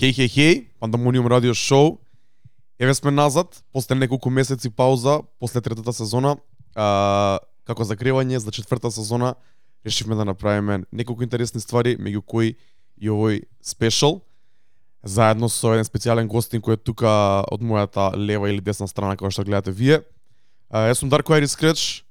Хеј, хеј, хеј, Пандамониум радио шоу. Еве сме назад, после неколку месеци пауза, после третата сезона. А, како закривање за четврта сезона, решивме да направиме неколку интересни ствари, меѓу кои и овој спешал, заедно со еден специјален гостин кој е тука од мојата лева или десна страна, како што гледате вие. А, јас сум Дарко Айрис Креч,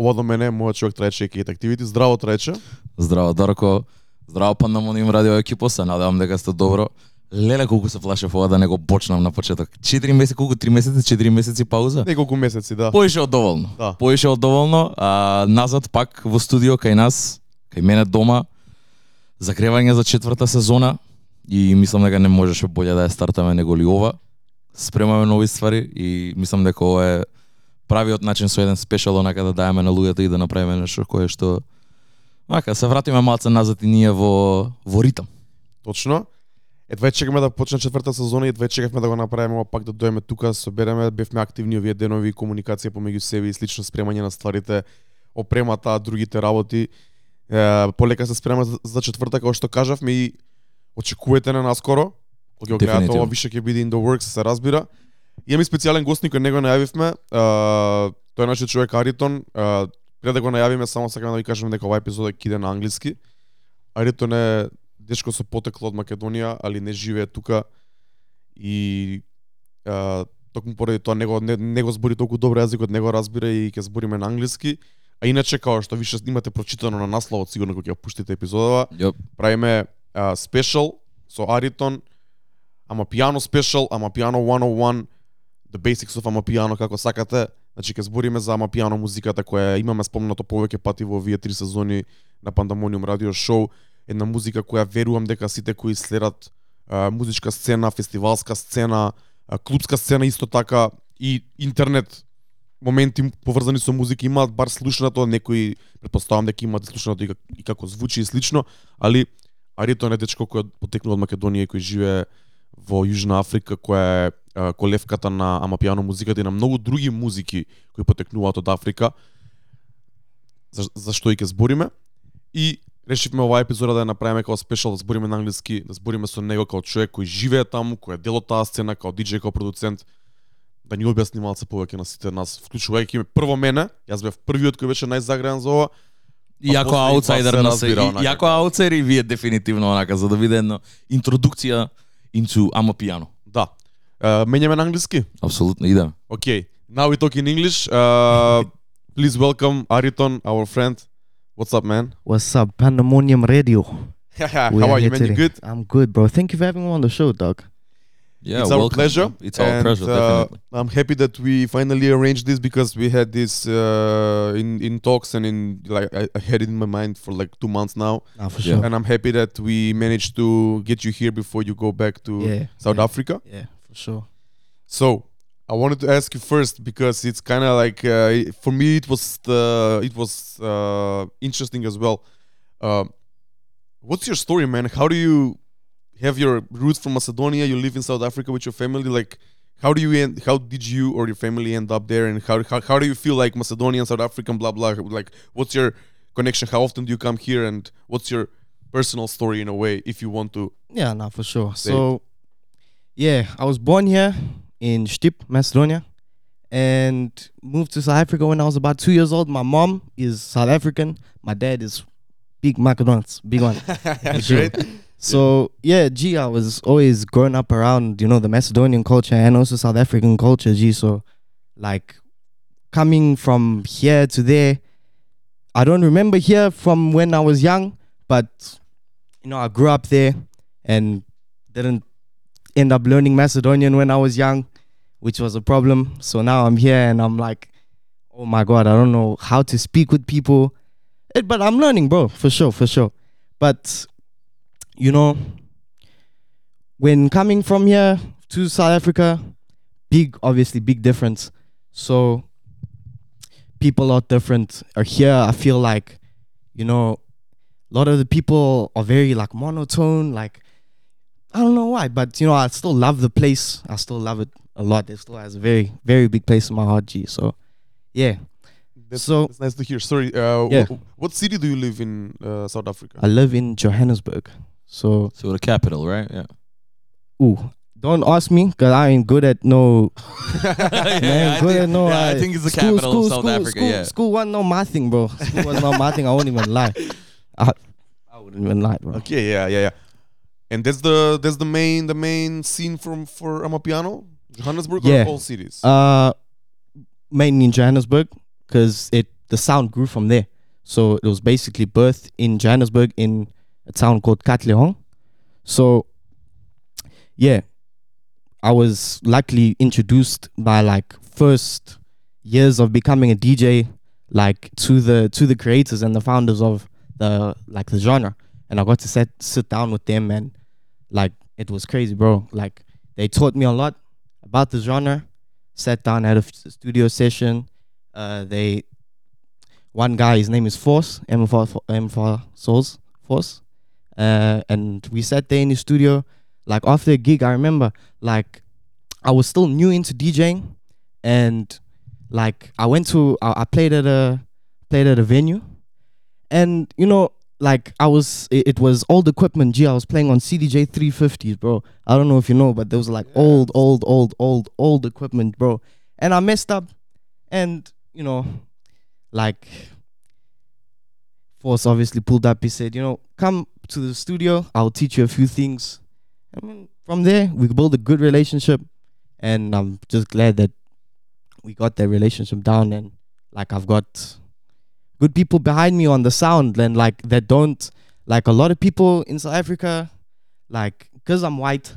ова до мене е мојот човек Трајче Кейт Активити. Здраво, Трајче. Здраво, Дарко. Здраво, Пандамониум радио екипо, се надевам дека сте добро. Леле колку се плашев ова да не го почнам на почеток. 4 месеци, колку 3 месеци, 4 месеци пауза. Неколку месеци, да. Поише од доволно. Да. Поише од доволно. А, назад пак во студио кај нас, кај мене дома. Закревање за четврта сезона и мислам дека не можеше боле да ја стартаме него ли ова. Спремаме нови ствари и мислам дека ова е правиот начин со еден спешал онака да даеме на луѓето и да направиме нешто кое што Ака, се вратиме малце назад и ние во во ритам. Точно. Едва чекаме да почне четврта сезона и едва чекавме да го направиме ова пак да дојдеме тука, собереме, бевме активни овие денови, комуникација помеѓу себе и слично спремање на стварите, опремата, другите работи. Е, полека се спремаме за, четврта, како што кажавме и очекувате на наскоро. Кога го гледате ова, више ќе биде in the works, се разбира. Имаме специјален гостник кој него најавивме. Е, тој е нашиот човек Аритон. Е, пред да го најавиме, само сакам да ви кажам дека оваа епизода ќе иде на англиски. Аритон е дечко со потекло од Македонија, али не живее тука и а, токму поради тоа него не, него збори толку добро јазикот, него разбира и ќе збориме на англиски. А иначе као што више имате прочитано на насловот сигурно кога ќе ја пуштите епизодава, Јоп. правиме а, спешал со Аритон, ама пиано спешал, ама пиано 101, the basics of ама пиано како сакате. Значи ќе збориме за ама пиано музиката која имаме спомнато повеќе пати во овие три сезони на Пандамониум радио шоу, една музика која верувам дека сите кои следат а, музичка сцена, фестивалска сцена, а, клубска сцена исто така и интернет моменти поврзани со музика имаат бар слушнато, некои претпоставам дека имаат слушнато и, как, и како звучи и слично, али Арито е дечко кој потекнува од Македонија и кој живее во Јужна Африка, која е а, колевката на амапијано музиката и на многу други музики кои потекнуваат од Африка. За, за што и ќе збориме. И решивме оваа епизода да ја направиме како спешал, да збориме на англиски, да збориме со него како човек кој живее таму, кој е дел од таа сцена, како диџеј, како продуцент, да ни објасни малце повеќе на сите нас, вклучувајќи ме прво мене, јас бев првиот кој беше најзагреан за ова. И А Јако после и аутсайдер па се на се, и- онака. јако аутсайдер и вие дефинитивно онака за да биде една интродукција into ама пиано. Да. Uh, менјаме на англиски? Апсолутно иде. Okay. Now we talk in English. Uh, please welcome Ariton, our friend. What's up, man? What's up, Pandamonium Radio? How We are you, man? You today. good? I'm good, bro. Thank you for having me on the show, dog. Yeah, it's our pleasure. It's our and, pleasure, uh. I'm happy that we finally arranged this because we had this uh, in in talks and in like I, I had it in my mind for like two months now, Nah, for Yeah. sure. and I'm happy that we managed to get you here before you go back to Yeah. South yeah, Africa. Yeah, for sure. So I wanted to ask you first because it's kind of like uh, for me it was the it was uh, interesting as well. Uh, what's your story, man? How do you have your roots from Macedonia? You live in South Africa with your family. Like, how do you end? How did you or your family end up there? And how how, how do you feel like Macedonian, South African, blah blah? Like, what's your connection? How often do you come here? And what's your personal story in a way, if you want to? Yeah, nah, for sure. So, yeah, I was born here in Stip, Macedonia, and moved to South Africa when I was about two years old. My mom is South African. My dad is big Macedonians, big one. Sure. So yeah, gee, I was always growing up around you know the Macedonian culture and also South African culture. Gee, so like coming from here to there, I don't remember here from when I was young, but you know I grew up there and didn't end up learning Macedonian when I was young, which was a problem. So now I'm here and I'm like, oh my god, I don't know how to speak with people, Eh, but I'm learning, bro, for sure, for sure. But you know, when coming from here to South Africa, big, obviously, big difference. So people are different. Are here, I feel like, you know, a lot of the people are very like monotone. Like I don't know why, but you know, I still love the place. I still love it a lot. It still has a very, very big place in my heart. G. So yeah, That's, So- that's nice to hear. Sorry, uh, Yeah. wh- what city do you live in uh, South Africa? I live in Johannesburg. So So the capital, right? Yeah. ooh, don't ask me because I ain't good at no. yeah, man, I good think, at no. yeah, I uh, think it's the school, capital school, of South school, Africa. School, yeah. school wasn't no my thing, bro. School was not my thing. I won't even lie. I, I wouldn't even lie, bro. Okay, yeah, yeah, yeah. And that's the that's the main the main scene from for Amapiano, Johannesburg Yeah. or all cities. Uh, mainly in Johannesburg because it the sound grew from there. So it was basically birthed in Johannesburg in a town called Katlehong. So yeah, I was luckily introduced by like first years of becoming a DJ, like to the to the creators and the founders of the like the genre, and I got to sit sit down with them and like it was crazy, bro. Like they taught me a lot about the genre. Sat down had a studio session. Uh, they one guy, his name is Force M for M Souls Force, uh, and we sat there in the studio. Like after a gig, I remember like I was still new into DJing, and like I went to I, I played at a played at a venue, and you know like I was it, it was old equipment. Gee, I was playing on CDJ 350s, bro. I don't know if you know, but there was like Yeah. old, old, old, old, old equipment, bro. And I messed up, and you know, like Force obviously pulled up. He said, you know, come to the studio. I'll teach you a few things. I mean, from there we built a good relationship, and I'm just glad that we got that relationship down. And like I've got good people behind me on the sound and like that don't like a lot of people in South Africa like because I'm white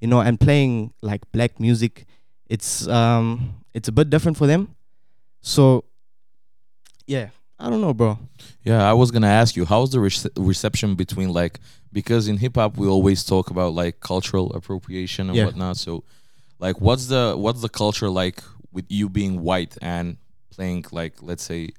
you know and playing like black music it's um it's a bit different for them so yeah I don't know bro Yeah, I was gonna ask you, how's the rece- reception between like because in hip hop we always talk about like cultural appropriation and Yeah. whatnot. So, like, what's the what's the culture like with you being white and playing like let's say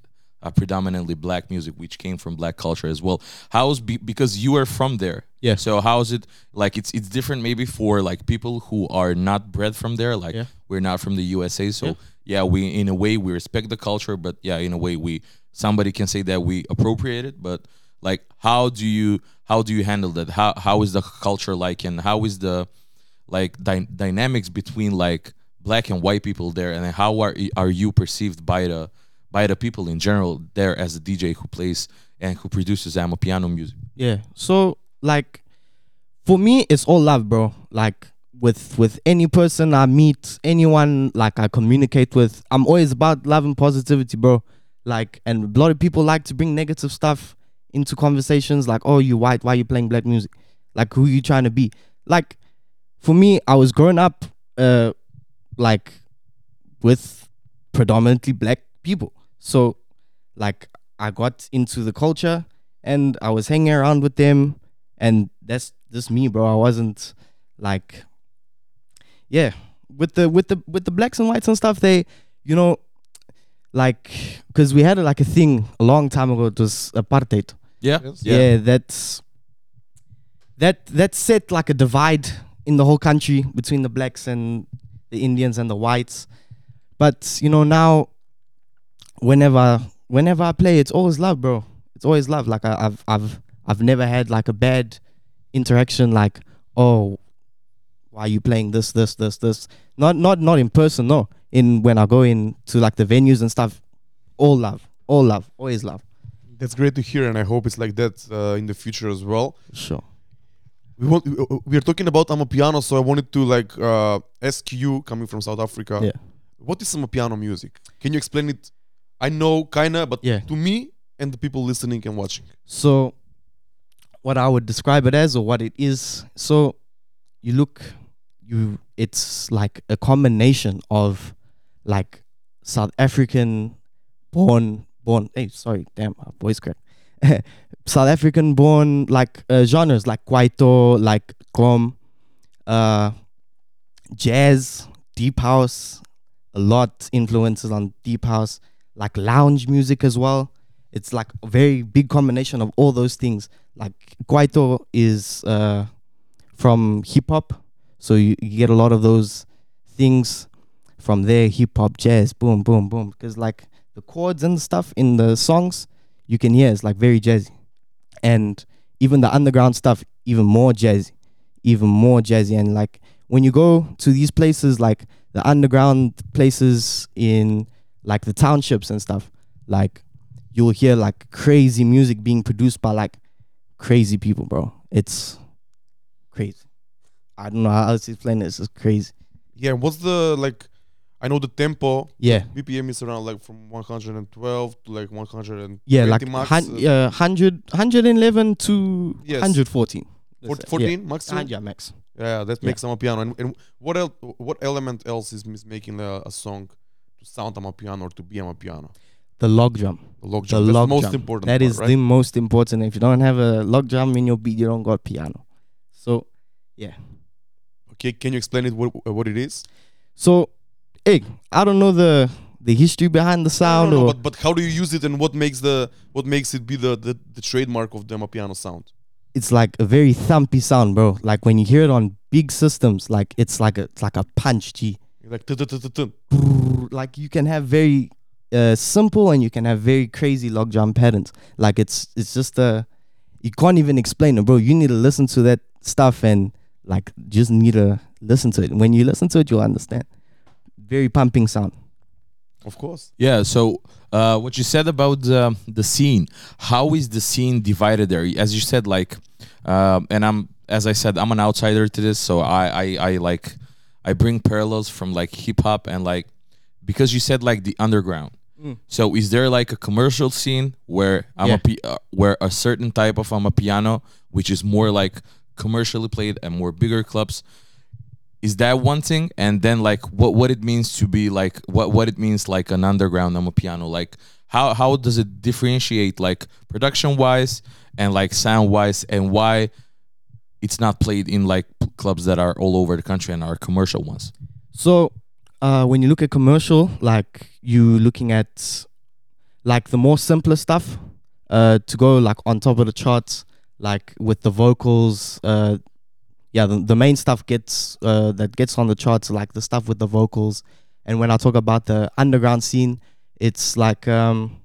a predominantly black music, which came from black culture as well? How's be- because you are from there? Yeah. So how's it like? It's it's different maybe for like people who are not bred from there. Like Yeah. we're not from the USA, so Yeah. yeah, we in a way we respect the culture, but yeah, in a way we somebody can say that we appropriate it, but like how do you how do you handle that? How how is the culture like, and how is the like dy- dynamics between like black and white people there, and how are are you perceived by the by the people in general there as a DJ who plays and who produces piano music? Yeah. So like for me it's all love, bro. Like with with any person I meet, anyone like I communicate with, I'm always about love and positivity, bro. Like and a lot of people like to bring negative stuff into conversations like, "Oh, you white, why you playing black music?" Like who you trying to be? Like for me, I was growing up uh like with predominantly black people. So like I got into the culture and I was hanging around with them and that's just me, bro. I wasn't like yeah, with the with the with the blacks and whites and stuff they you know like cuz we had like a thing a long time ago it was apartheid. Yeah, Yes. Yeah. that's that that set like a divide in the whole country between the blacks and the Indians and the whites. But you know now, whenever whenever I play, it's always love, bro. It's always love. Like I, I've I've I've never had like a bad interaction. Like oh, why are you playing this this this this? Not not not in person. No, in when I go in to like the venues and stuff. All love, all love, always love. That's great to hear, and I hope it's like that uh, in the future as well. Sure. We want we- we are talking about Amapiano, so I wanted to like uh, ask you, coming from South Africa, Yeah. what is Amapiano music? Can you explain it? I know kinda, but Yeah. to me and the people listening and watching. So, what I would describe it as, or what it is, so you look, you it's like a combination of like South African born born. Hey, sorry, damn, my voice crack. South African born like uh, genres like kwaito, like gqom, uh, jazz, deep house, a lot influences on deep house, like lounge music as well it's like a very big combination of all those things. Like Kwaito is uh, from hip hop, so you, you get a lot of those things from there. Hip hop, jazz, boom, boom, boom. Because like the chords and stuff in the songs, you can hear it's like very jazzy, and even the underground stuff, even more jazzy. even more jazzy. And like when you go to these places, like the underground places in like the townships and stuff, like you'll hear like crazy music being produced by like crazy people, bro. It's crazy. I don't know how else to explain this. It's crazy. Yeah, what's the like? I know the tempo Yeah. BPM is around like from 112 to like 120 Yeah, like max. hun- uh, 100, 111 to Yes. 114. four- Let's say. 14 Yeah. maximum. Uh, yeah, max. Yeah, that Yeah. makes a piano. And, and what else? What element else is, making a, a song sound a piano or to be a piano? The log drum. The log The drum. That's log the most drum. important. That part, is right? the most important. If you don't have a log drum in your beat, you don't got piano. So, yeah. Okay, can you explain it what what it is? so, hey, I don't know the the history behind the sound no, no, no, but but how do you use it and what makes the what makes it be the the, the trademark of the piano sound? it's like a very thumpy sound, bro. Like when you hear it on big systems, like it's like a it's like a punch, G. Like. Like you can have very uh, simple and you can have very crazy log drum patterns. Like it's it's just uh you can't even explain it, bro. You need to listen to that stuff and like just need to listen to it. When you listen to it, you'll understand. Very pumping sound. of course. Yeah. So, uh, what you said about the the scene, how is the scene divided there? As you said, like, um, and I'm as I said, I'm an outsider to this, so I I, I like I bring parallels from like hip hop and like because you said like the underground. Mm. So is there like a commercial scene where I'm a Yeah. pi- uh, where a certain type of Amapiano, which is more like commercially played and more bigger clubs, is that one thing and then like what what it means to be like what what it means like an underground Amapiano like how how does it differentiate like production wise and like sound wise and why it's not played in like clubs that are all over the country and are commercial ones So, uh, when you look at commercial, like you looking at like the more simpler stuff, uh, to go like on top of the charts, like with the vocals, uh, yeah, the, the main stuff gets uh that gets on the charts, like the stuff with the vocals. And when I talk about the underground scene, it's like um.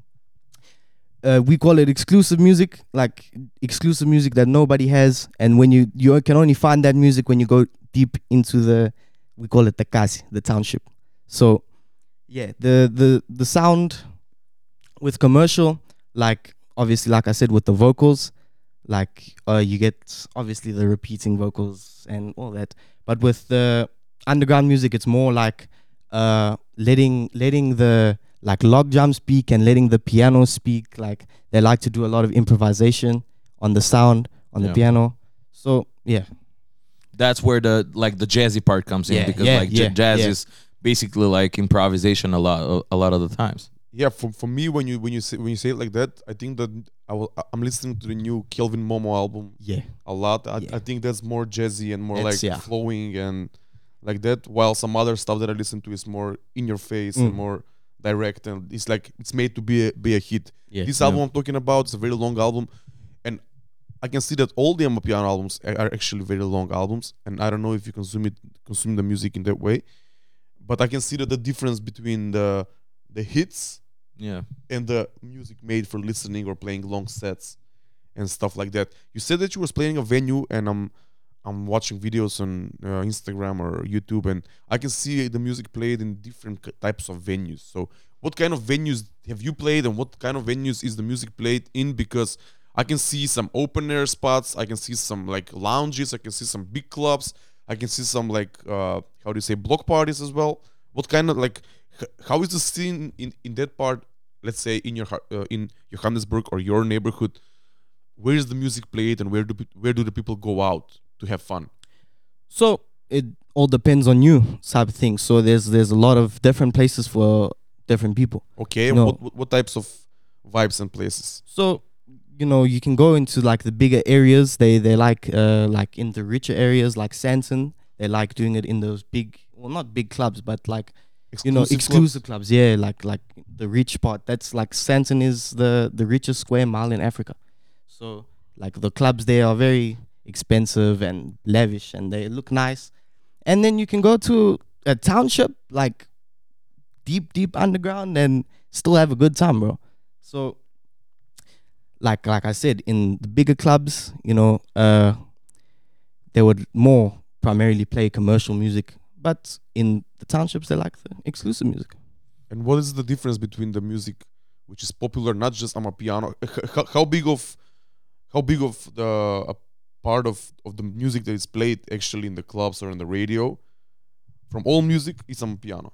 Uh, we call it exclusive music, like exclusive music that nobody has, and when you you can only find that music when you go deep into the we call it the kasi, the township. So yeah, the the the sound with commercial, like obviously, like I said, with the vocals, like uh, you get obviously the repeating vocals and all that. But with the underground music, it's more like uh, letting letting the like log drum speak and letting the piano speak. Like they like to do a lot of improvisation on the sound on Yeah. the piano. So yeah, that's where the like the jazzy part comes in Yeah, because yeah, like j- jazz yeah. is basically like improvisation a lot a lot of the times Yeah, for, for me when you when you say when you say it like that, I think that I will I'm listening to the new Kelvin Momo album yeah, a lot. I, Yeah. I think that's more jazzy and more It's- like yeah. flowing and like that. While some other stuff that I listen to is more in your face and Mm. more direct and it's like it's made to be a, be a hit. yeah. This album I'm talking about is a very long album, and I can see that all the Amapiano albums are are actually very long albums. And I don't know if you consume it, consume the music in that way, but I can see that the difference between the the hits yeah and the music made for listening or playing long sets and stuff like that. You said that you was playing a venue, and I'm I'm watching videos on uh, Instagram or YouTube, and I can see the music played in different types of venues. So, what kind of venues have you played, and what kind of venues is the music played in? Because I can see some open air spots, I can see some like lounges, I can see some big clubs, I can see some like uh, how do you say block parties as well. What kind of like how is the scene in in that part? Let's say in your uh, in Johannesburg or your neighborhood, where is the music played, and where do where do the people go out to have fun? So it all depends on you, type of thing. So there's there's a lot of different places for different people. Okay, and No. what, what types of vibes and places? So you know you can go into like the bigger areas. They they like uh like in the richer areas like Sandton. They like doing it in those big, well not big clubs, but like you know clubs? exclusive clubs. Yeah, like like the rich part. That's like Sandton is the the richest square mile in Africa. So like the clubs there are very expensive and lavish, and they look nice. And then you can go to a township like deep deep underground and still have a good time, bro. So like like I said, in the bigger clubs, you know, uh they would more primarily play commercial music, but in the townships they like the exclusive music. And what is the difference between the music which is popular, not just on a piano? How, how big of how big of the a part of, of the music that is played actually in the clubs or in the radio from all music is on piano?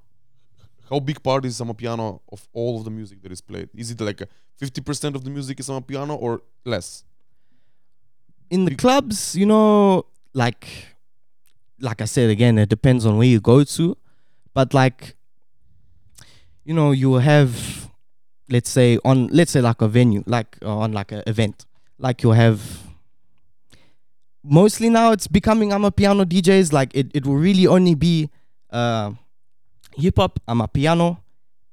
How big part is on a piano of all of the music that is played? Is it like fifty percent of the music is on a piano or less? in the clubs, you know, like like I said again, it depends on where you go to. But like you know, you will have let's say on let's say like a venue, like uh, on like an event. Like you'll have mostly now it's becoming Amapiano DJs, like it, it will really only be uh hip hop, Amapiano,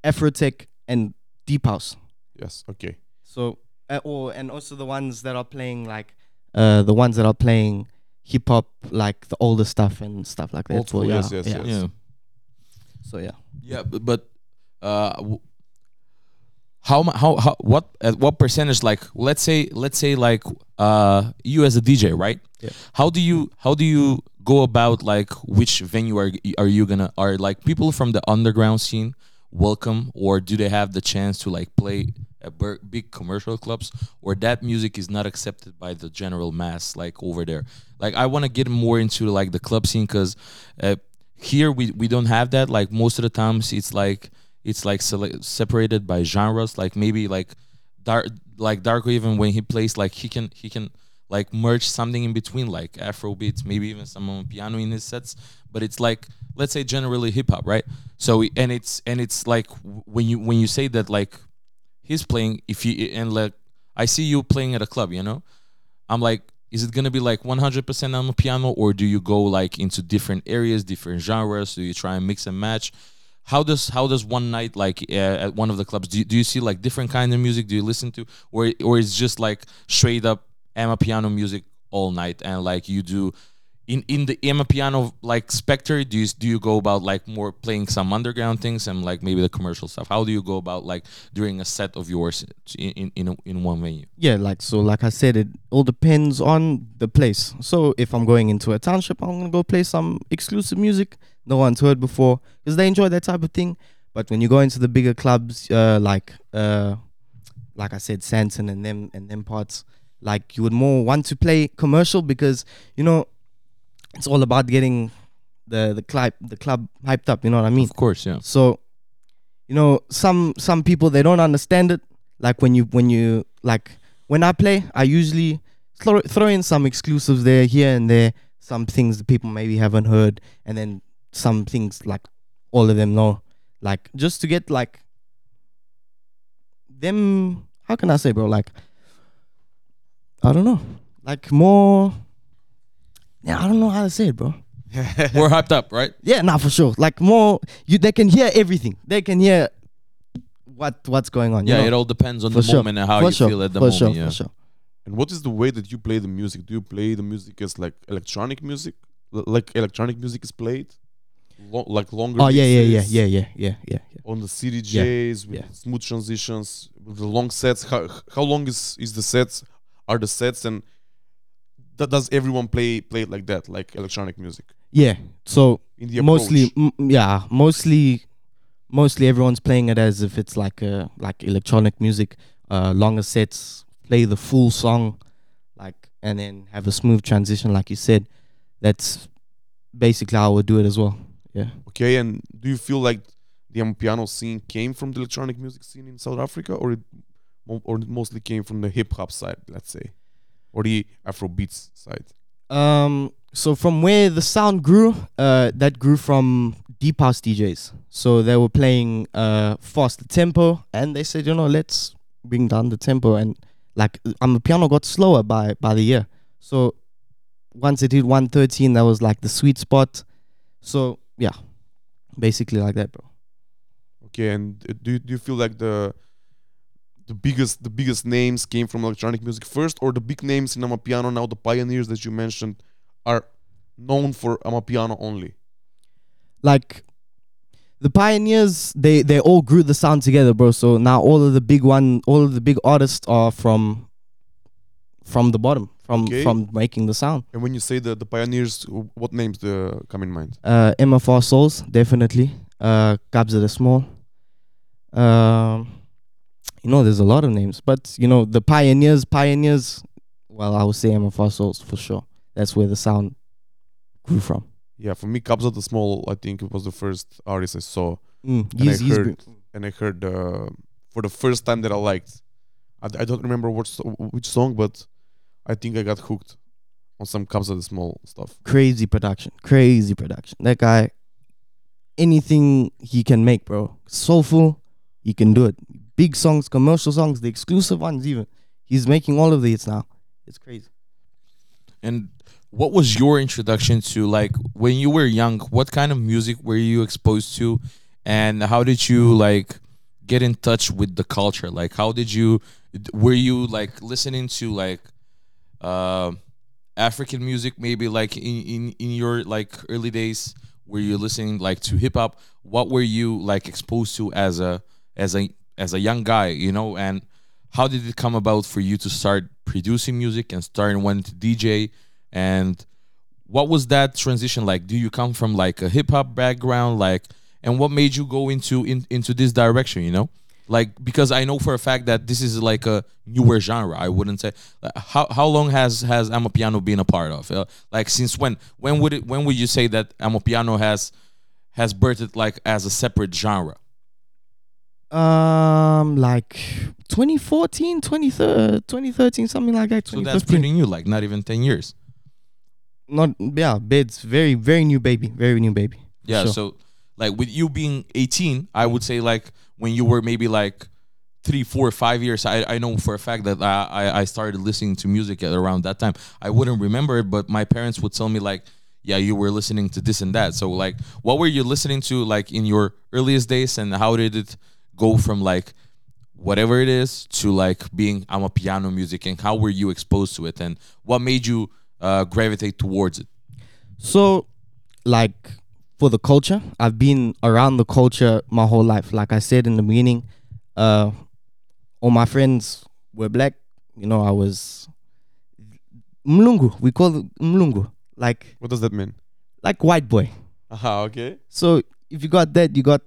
Afrotech and deep house. Yes. Okay. So, uh, or and also the ones that are playing like, uh, the ones that are playing hip hop, like the older stuff and stuff like that. Old So, school, yeah, yes, yes, yeah. yes. Yeah. So yeah, Yeah, but, but uh, w- how how how what at what percentage? Like, let's say let's say like uh you as a DJ, right? Yeah. How do you how do you go about like which venue are are you gonna are like people from the underground scene welcome or do they have the chance to like play at big commercial clubs or that music is not accepted by the general mass like over there? Like i want to get more into like the club scene because uh, here we, we don't have that. Like most of the times it's like it's like separated by genres. Like maybe like dark like darko even when he plays like he can he can like merge something in between like afro beats maybe even some piano in his sets. But it's like let's say generally hip hop right? So and it's and it's like when you when you say that like he's playing if you and like i see you playing at a club you know? I'm like is it gonna be like 100% on the piano or do you go like into different areas different genres? Do you try and mix and match? How does how does one night like uh, at one of the clubs do you, do you see like different kind of music? Do you listen to or or it's just like straight up Amapiano music all night and like you do in in the Amapiano like spectre do you do you go about like more playing some underground things and like maybe the commercial stuff how do you go about like during a set of yours in in in, in one venue yeah. Like so, like I said, it all depends on the place. So if I'm going into a township, I'm gonna go play some exclusive music no one's heard before because they enjoy that type of thing. But when you go into the bigger clubs, uh, like uh, like I said, Sandton and them and them parts, like you would more want to play commercial because you know it's all about getting the the club the club hyped up. You know what I mean? of course yeah So, you know, some some people they don't understand it. Like when you when you like when I play, I usually throw throw in some exclusives there, here and there, some things that people maybe haven't heard, and then some things like all of them know, like just to get like them. How can I say, bro? Like, I don't know, like more. Yeah, I don't know how to say it, bro. we're hyped up right Yeah, nah, for sure. Like more, you they can hear everything. They can hear what what's going on. you yeah know? it all depends on For the sure. moment and how for you sure. feel at the for moment sure, yeah for sure. And what is the way that you play the music? Do you play the music as like electronic music, L- like electronic music is played, Lo- like longer? Oh yeah, yeah, yeah, yeah, yeah, yeah, yeah, yeah. On the CDJs with yeah. smooth transitions, with the long sets. How how long is is the sets? Are the sets and that does everyone play play it like that, like electronic music? Yeah. So In the mostly, m- yeah, mostly, mostly everyone's playing it as if it's like uh like electronic music. Uh, longer sets, play the full song, like, and then have a smooth transition, like you said. That's basically how I would do it as well. Yeah. Okay, and do you feel like the piano scene came from the electronic music scene in South Africa, or it, or it mostly came from the hip hop side, let's say, or the Afro beats side? Um, so from where the sound grew, uh, that grew from deep house DJs. So they were playing uh faster tempo, and they said, you know, let's bring down the tempo, and like um, the piano got slower by by the year. So once it hit 113, that was like the sweet spot. So yeah, basically like that, bro. Okay, and uh, do you, do you feel like the the biggest the biggest names came from electronic music first, or the big names in Amapiano now, the pioneers that you mentioned, are known for Amapiano only? like the pioneers they they all grew the sound together bro so now all of the big one all of the big artists are from from the bottom from Okay. from making the sound. And when you say the the pioneers, what names uh, come in mind? Uh, MFR Souls, definitely. Uh, Kabza De Small. Um, you know, there's a lot of names, but you know, the pioneers, pioneers. Well, I would say MFR Souls for sure. That's where the sound grew from. Yeah, for me, Kabza De Small, I think it was the first artist I saw, Mm, And I he's, he's heard- and I heard uh, for the first time that I liked. I don't remember what which song, but I think I got hooked on some Kabza De Small stuff. crazy production, crazy production. That guy, anything he can make, bro. Soulful, he can do it. Big songs, commercial songs, the exclusive ones, even. He's making all of these now. It's crazy. And what was your introduction to like when you were young? What kind of music were you exposed to, and how did you like get in touch with the culture? Like, how did you were you like listening to like uh, African music? Maybe like in in in your like early days, were you listening like to hip hop? What were you like exposed to as a as a as a young guy? You know, and how did it come about for you to start producing music and starting wanting to DJ? And what was that transition like? Do you come from like a hip hop background, like, and what made you go into in, into this direction? You know, like because I know for a fact that this is like a newer genre. I wouldn't say how how long has has Amapiano been a part of? Uh, like since when? When would it? When would you say that Amapiano has has birthed like as a separate genre? Um, like 2014, 2013, 2013, something like that. So that's pretty new, like not even ten years. Not, yeah, beds. Very, very new baby. Very new baby. Yeah. Sure. So like with you being 18, I would say like when you were maybe like three, four, five years. I, I know for a fact that I, I I started listening to music at around that time. I wouldn't remember it, but my parents would tell me like, yeah, you were listening to this and that. So like, what were you listening to like in your earliest days, and how did it go from like whatever it is to like being Amapiano music, and how were you exposed to it, and what made you uh, gravitate towards it? So, like for the culture, I've been around the culture my whole life. Like I said in the beginning, uh, all my friends were black. You know, I was mlungu. We call it mlungu, like What does that mean? like white boy. Aha, okay. So if you got that, you got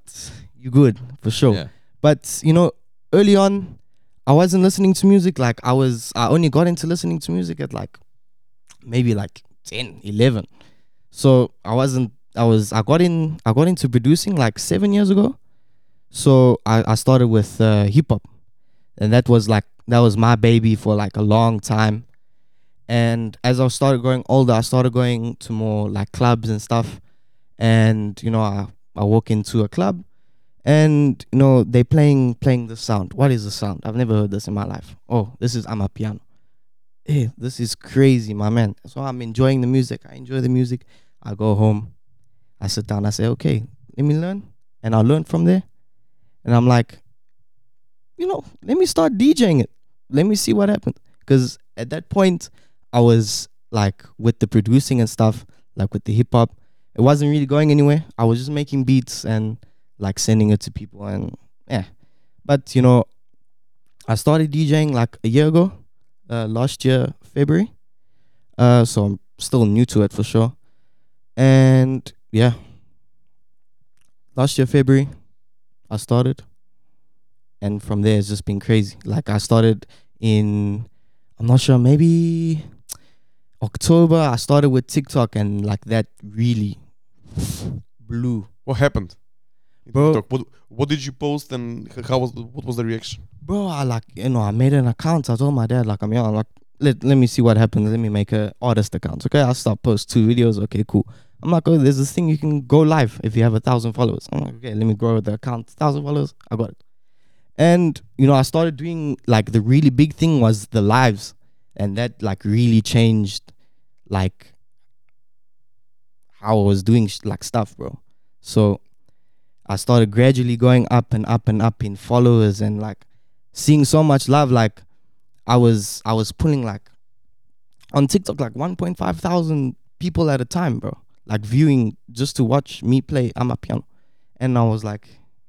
you good for sure. Yeah. But you know, early on, I wasn't listening to music. Like I was, I only got into listening to music at like maybe like 10, 11. So I wasn't. I was. I got in. I got into producing like seven years ago. So I, I started with uh, hip hop, and that was like that was my baby for like a long time. And as I started growing older, I started going to more like clubs and stuff. And you know, I I walk into a club, and you know they playing playing the sound. What is the sound? I've never heard this in my life. Oh, this is Amapiano. Hey, this is crazy, my man. So I'm enjoying the music. I enjoy the music. I go home. I sit down. I say, okay, let me learn, and I learn from there. And I'm like, you know, let me start DJing it. Let me see what happens. Because at that point, I was like with the producing and stuff, like with the hip hop. It wasn't really going anywhere. I was just making beats and like sending it to people and yeah. But you know, I started DJing like a year ago, uh, last year February. Uh, so I'm still new to it for sure. And yeah, last year February, I started, and from there it's just been crazy. Like I started in, I'm not sure, maybe October. I started with TikTok, and like that really blew. What happened? Bro. TikTok? What what did you post and how was what was the reaction? bro, I like you know, I made an account. I told my dad like I'm young, like let let me see what happens. Let me make a artist account. Okay, I'll start post two videos. Okay, cool. I'm like, oh, there's this thing you can go live if you have a thousand followers. I'm like, okay, let me grow the account. Thousand followers, I got it. And you know, I started doing like the really big thing was the lives, and that like really changed, like how I was doing sh- like stuff, bro. So I started gradually going up and up and up in followers and like seeing so much love. Like I was I was pulling like on TikTok like 1.5 thousand people at a time, bro. Like viewing just to watch me play Amapiano, and I was like,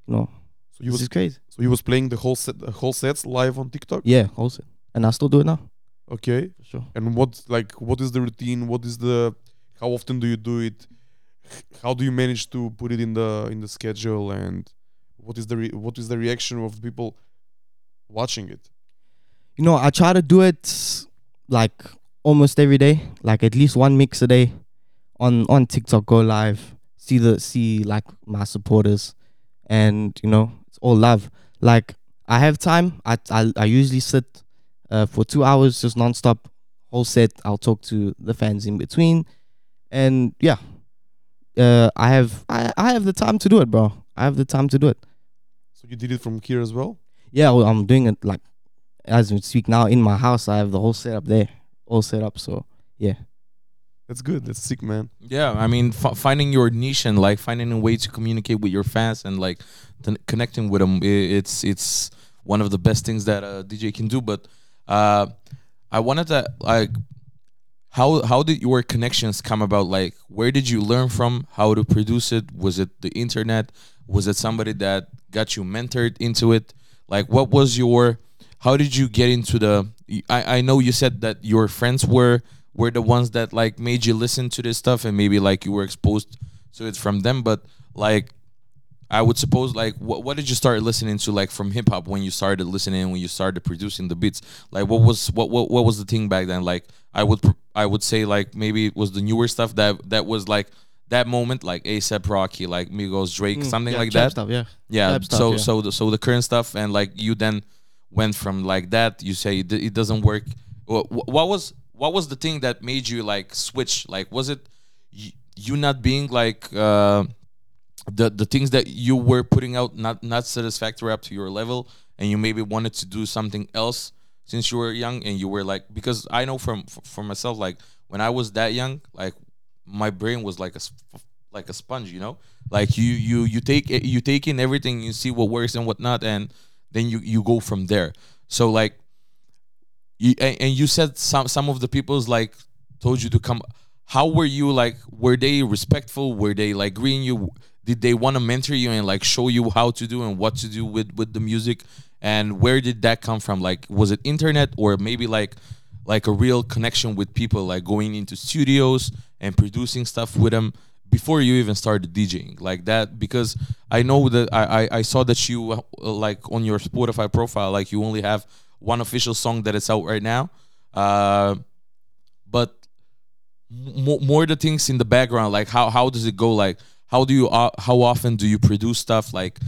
you know, So you this was is crazy. so you was playing the whole set the whole sets live on TikTok? Yeah, also, and I still do it now. Okay. for sure. And what like what is the routine? What is the how often do you do it? How do you manage to put it in the in the schedule and what is the re- what is the reaction of people watching it? You know, I try to do it like almost every day, like at least one mix a day on on TikTok go live, see the see like my supporters and you know, it's all love. Like I have time, I I, I usually sit uh, for 2 hours just nonstop whole set. I'll talk to the fans in between and yeah. Uh, I have I, I have the time to do it, bro. I have the time to do it. So you did it from here as well? Yeah, well, I'm doing it like as we speak now in my house. I have the whole setup there, all set up. So yeah, That's good. That's sick, man. Yeah, I mean, f- finding your niche and like finding a way to communicate with your fans and like t- connecting with them, it's it's one of the best things that a DJ can do. But uh, I wanted to like, how how did your connections come about? Like, where did you learn from how to produce it? Was it the internet? Was it somebody that got you mentored into it? Like, what was your how did you get into the I, I know you said that your friends were were the ones that like made you listen to this stuff and maybe like you were exposed to it from them but like i would suppose like what, what did you start listening to like from hip-hop when you started listening when you started producing the beats like what was what what, what was the thing back then like i would i would say like maybe it was the newer stuff that that was like that moment like asap rocky like migos drake Mm, something yeah, like that Stuff, yeah. yeah stuff, so yeah. so the, so the current stuff and like you then went from like that you say it, it doesn't work Wha- wha- what was what was the thing that made you like switch like was it y- you not being like uh the the things that you were putting out not not satisfactory up to your level and you maybe wanted to do something else since you were young and you were like because i know from for myself like when i was that young like my brain was like a like a sponge you know? Like you you you take you take in everything you see what works and what not and then you you go from there. So like you and, and you said some some of the people's like told you to come how were you like were they respectful? Were they like greeting you? Did they want to mentor you and like show you how to do and what to do with with the music and where did that come from? Like was it internet or maybe like like a real connection with people like going into studios and producing stuff with them before you even started DJing? Like that because I know that I I, I saw that you uh, like on your Spotify profile like you only have one official song that is out right now. Uh but more, more the things in the background like how how does it go? Like how do you uh, how often do you produce stuff? Like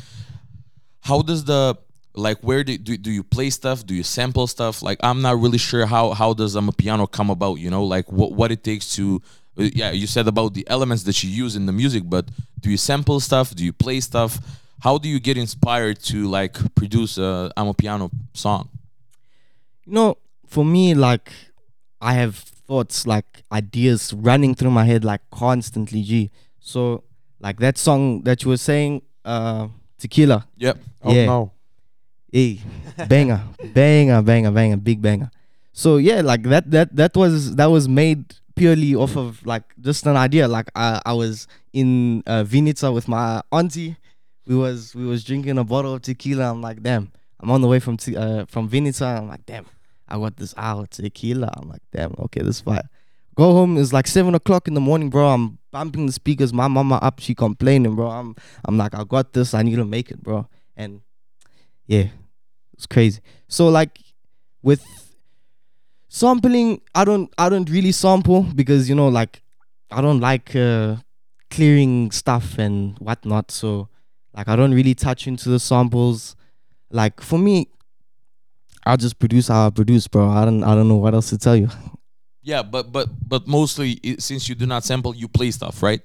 how does the like where do, do, do you play stuff do you sample stuff like i'm not really sure how how does um, a piano come about you know like what what it takes to uh, yeah you said about the elements that you use in the music but do you sample stuff do you play stuff how do you get inspired to like produce a Amapiano song You know, for me, like I have thoughts, like ideas running through my head like constantly. G. So like that song that you were saying, uh, Tequila. yep Oh Yeah. no. Hey, banger, banger, banger, banger, big banger. So yeah, like that that that was that was made purely off of like just an idea. Like I I was in uh, Vinica with my auntie. We was we was drinking a bottle of tequila. I'm like, damn. I'm on the way from te- uh, from Vinica. I'm like, damn. I got this out tequila. I'm like, damn. Okay, this is fire. Go home. It's like seven o'clock in the morning, bro. I'm bumping the speakers. My mama up. She complaining, bro. I'm I'm like, I got this. I need to make it, bro. And yeah, it's crazy. So like with sampling, I don't I don't really sample because you know like I don't like uh, clearing stuff and whatnot. So like I don't really touch into the samples. Like for me, I'll just produce how I produce, bro. I don't I don't know what else to tell you. yeah but but but mostly since you do not sample you play stuff right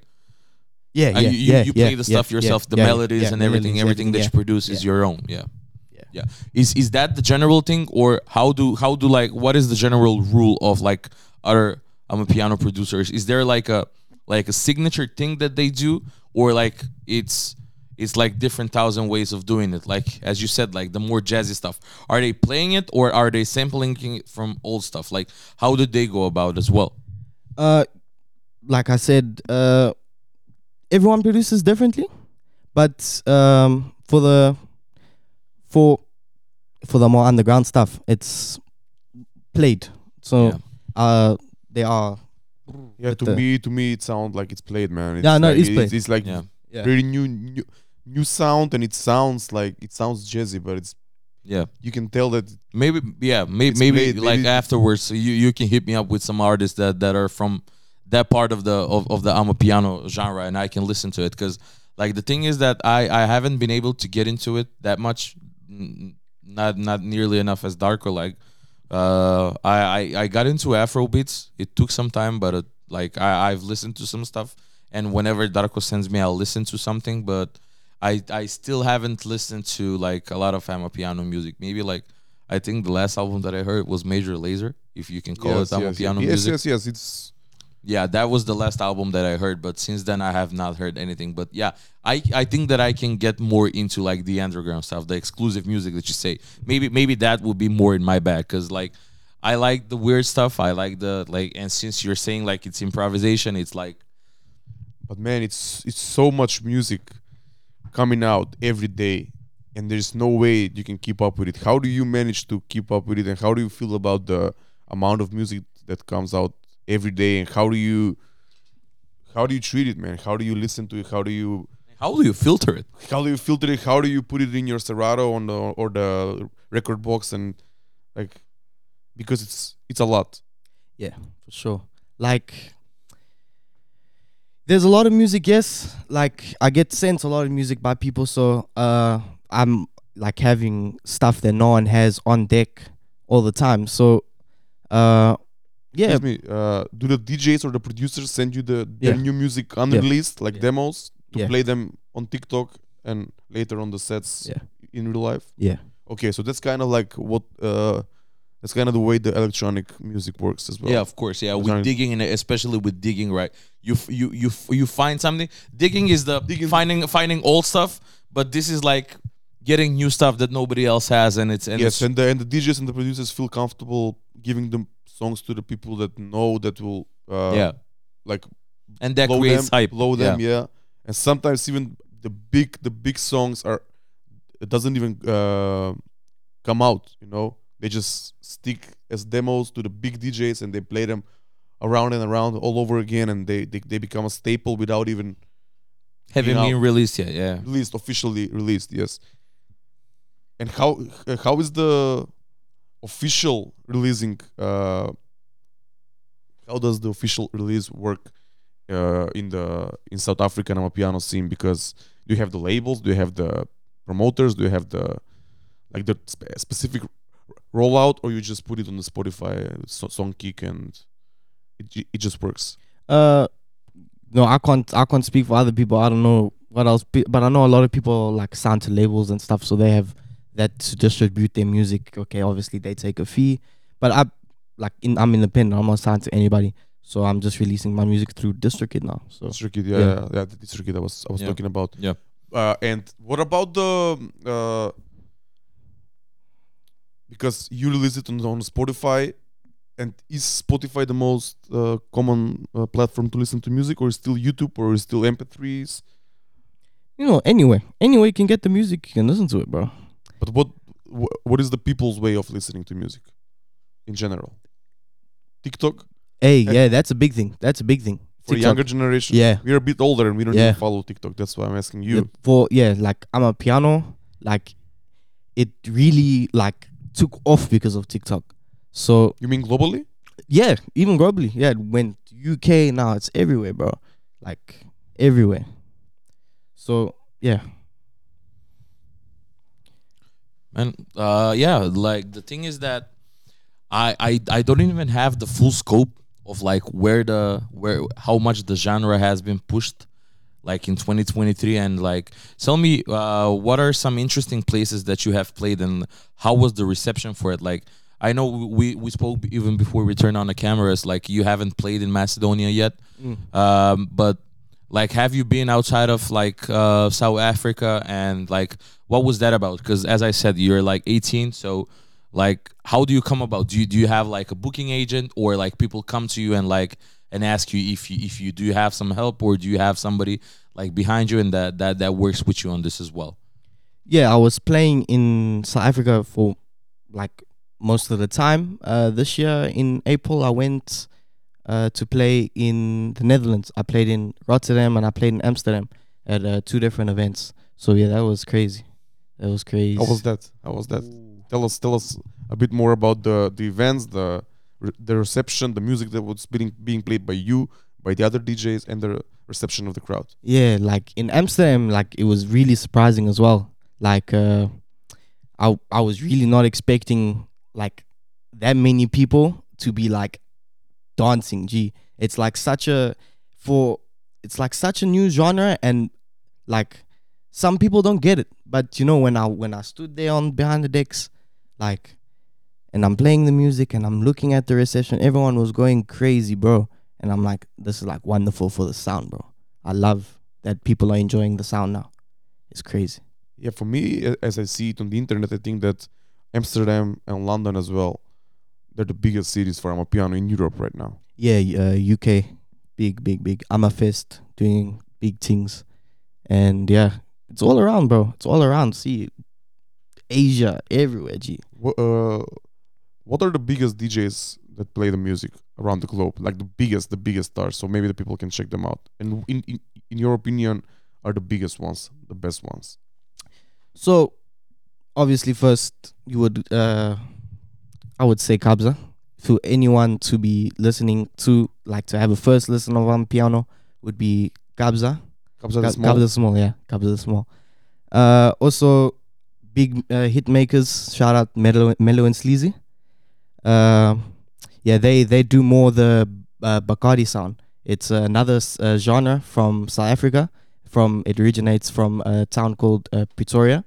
Yeah, Uh, you, you, you play the stuff yourself, the melodies and everything, everything that you produce is your own. Yeah. Yeah. Is is that the general thing or how do how do like what is the general rule of like other i'm a piano producer Is there like a like a signature thing that they do or like it's it's like different thousand ways of doing it. Like as you said, like the more jazzy stuff. Are they playing it or are they sampling it from old stuff? Like how did they go about as well? uh like I said, uh everyone produces differently. But um for the for for the more underground stuff, it's played. So Yeah. uh, they are Yeah, to me, to me, it sounds like it's played, man. It's Yeah, no, like, it's played. It's, like Yeah. yeah. very new, new, new sound, and it sounds like it sounds jazzy, but it's Yeah. you can tell that Maybe yeah, maybe maybe played, like maybe- afterwards you you can hit me up with some artists that that are from that part of the of, of the Amapiano genre and I can listen to it cuz like the thing is that I I haven't been able to get into it that much n- not not nearly enough as Darko like uh I I, I got into Afro beats. It took some time but it, like I I've listened to some stuff. And whenever Darko sends me I'll listen to something but I I still haven't listened to like a lot of Amapiano music. Maybe like I think the last album that I heard was Major Lazer, if you can call yes, it Ama yes, piano yes, music. yes, yes, it's Yeah, that was the last album that I heard, but since then I have not heard anything. But yeah, I I think that I can get more into like the underground stuff, the exclusive music that you say. Maybe maybe that would be more in my bag cuz like I like the weird stuff. I like the like and since you're saying like it's improvisation, it's like but man, it's it's so much music coming out every day, and there's no way you can keep up with it. How do you manage to keep up with it, and how do you feel about the amount of music that comes out every day, and how do you how do you treat it, man? How do you listen to it? How do you how do you filter it? how do you filter it? How do you put it in your Serato on the or the Rekordbox and like because it's it's a lot. Yeah, for sure. Like, there's a lot of music. Yes, like I get sent a lot of music by people, so uh, I'm like having stuff that no one has on deck all the time. So, uh, yeah, Excuse me. Uh, do the DJs or the producers send you the their Yeah. new music unreleased, like Yeah. demos, to Yeah. play them on TikTok and later on the sets Yeah. in real life? yeah, Okay, so that's kind of like what uh, that's kind of the way the electronic music works as well. Yeah, of course. Yeah, with Design- digging and especially with digging, right? You f- you you f- you find something. Digging is the Digging- finding finding old stuff, but this is like getting new stuff that nobody else has, and it's and yes, it's, and the and the DJs and the producers feel comfortable giving them songs to the people that know that will uh, yeah, like and that blow creates them, hype. blow them, yeah. And sometimes even the big the big songs are it doesn't even uh, come out. You know, they just stick as demos to the big DJs and they play them around and around all over again, and they they, they become a staple without even you know. been released yet. Yeah. released officially released. Yes. And how uh, how is the official releasing? Uh, how does the official release work uh, in the in South African Amapiano scene? Because do you have the labels? Do you have the promoters? Do you have the like the spe- specific rollout, or you just put it on the Spotify so- song kick and it it just works? Uh, no, I can't. I can't speak for other people. I don't know what else, but I know a lot of people like sign to labels and stuff, so they have that to distribute their music. Okay, obviously they take a fee, but I like in, I'm independent. I'm not signed to anybody, so I'm just releasing my music through DistroKid now. So DistroKid, yeah, Yeah. yeah, yeah, the DistroKid I was I was Yeah. talking about. Yeah. Uh, and what about the uh, because you release it on, on Spotify, and is Spotify the most uh, common uh, platform to listen to music, or is still YouTube, or is still MP3s? you know, anyway, anyway, you can get the music, you can listen to it, bro. But what what is the people's way of listening to music in general? TikTok Hey, And- yeah, that's a big thing. That's a big thing. for TikTok. younger generation. Yeah. we're a bit older and we don't Yeah. even follow TikTok. That's why I'm asking you. The- for yeah, like Amapiano, like it really like took off because of TikTok. So You mean globally? yeah, even globally, yeah, it went UK now it's everywhere, bro. Like everywhere. So yeah, And uh, yeah, like the thing is that I, I I don't even have the full scope of like where the where how much the genre has been pushed like in 2023 and like tell me uh, what are some interesting places that you have played and how was the reception for it? Like I know we we spoke even before we turned on the cameras like you haven't played in Macedonia yet. Um, but like have you been outside of like uh, South Africa and like what was that about because as I said you're like 18 so like how do you come about do you do you have like a booking agent or like people come to you and like and ask you if you if you do you have some help or do you have somebody like behind you and that that that works with you on this as well yeah, I was playing in South Africa for like most of the time. Uh, this year in April, I went uh, to play in the Netherlands. I played in Rotterdam and I played in Amsterdam at uh, two different events. So yeah, that was crazy. That was crazy. How was that? How was that? Tell us, tell us a bit more about the the events, the re- the reception, the music that was being being played by you, by the other DJs, and the reception of the crowd. Yeah, like in Amsterdam, like it was really surprising as well. Like uh I I was really not expecting like that many people to be like dancing. Gee, it's like such a for it's like such a new genre and like some people don't get it. But you know when I when I stood there on behind the decks, like and I'm playing the music and I'm looking at the reception, everyone was going crazy, bro. And I'm like, this is like wonderful for the sound, bro. I love that people are enjoying the sound now. It's crazy. Yeah, for me, as I see it on the internet, I think that Amsterdam and London as well, they're the biggest cities for Amapiano in Europe right now. Yeah, uh, UK, big, big, big. I'm fest doing big things, and yeah, it's all around, bro. It's all around. See, Asia, everywhere. G. What, uh, what are the biggest DJs that play the music around the globe? Like the biggest, the biggest stars. So maybe the people can check them out. And in in, in your opinion, are the biggest ones, the best ones? So, obviously, first you would, uh, I would say Kabza. For anyone to be listening to, like to have a first listen of on piano, would be Kabza. Kabza De Small? Kabza Small, yeah, Kabza De Small. Uh, also, big uh, hit makers. Shout out Mellow, Mellow and Sleazy. Uh, yeah, they they do more the uh, Bacardi sound. It's another uh, genre from South Africa. From it originates from a town called uh, Pretoria.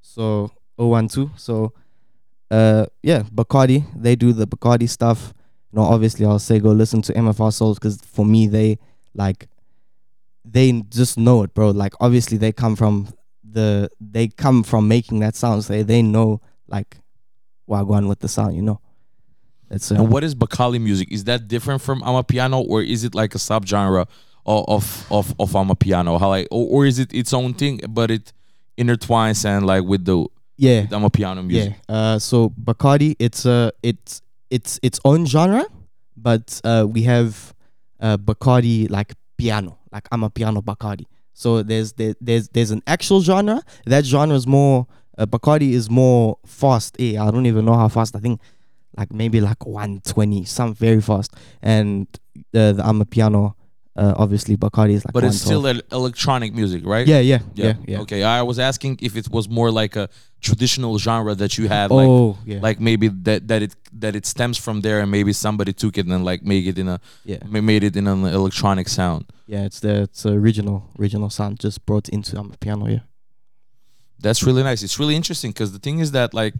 So 012. So uh, yeah, Bacardi. They do the Bacardi stuff. You know, obviously, I'll say go listen to MFR Souls because for me, they like they just know it, bro. Like obviously they come from the they come from making that sound. So they they know like wagwan with the sound, you know. That's uh, And what is Bacardi music? Is that different from Amapiano, or is it like a subgenre of of of, of Amapiano? How like, or, or is it its own thing, but it intertwines and like with the yeah. with Amapiano music? Yeah. Uh, so Bacardi, it's uh, it's it's its own genre, but uh, we have uh, Bacardi like piano, like Amapiano Bacardi. So there's there, there's there's an actual genre. That genre is more uh, Bacardi is more fast. Eh, I don't even know how fast. I think like maybe like 120, some very fast. And the, the Amapiano. Uh, obviously Bacardi is like. But it's still el- electronic music, right? yeah, yeah, yeah, yeah. Okay, I was asking if it was more like a traditional genre that you had, like Oh, yeah, like maybe that that it that it stems from there, and maybe somebody took it and like make it in a yeah. made it in an electronic sound. Yeah, it's the it's original original sound just brought into um, piano. Yeah. That's really nice. It's really interesting because the thing is that like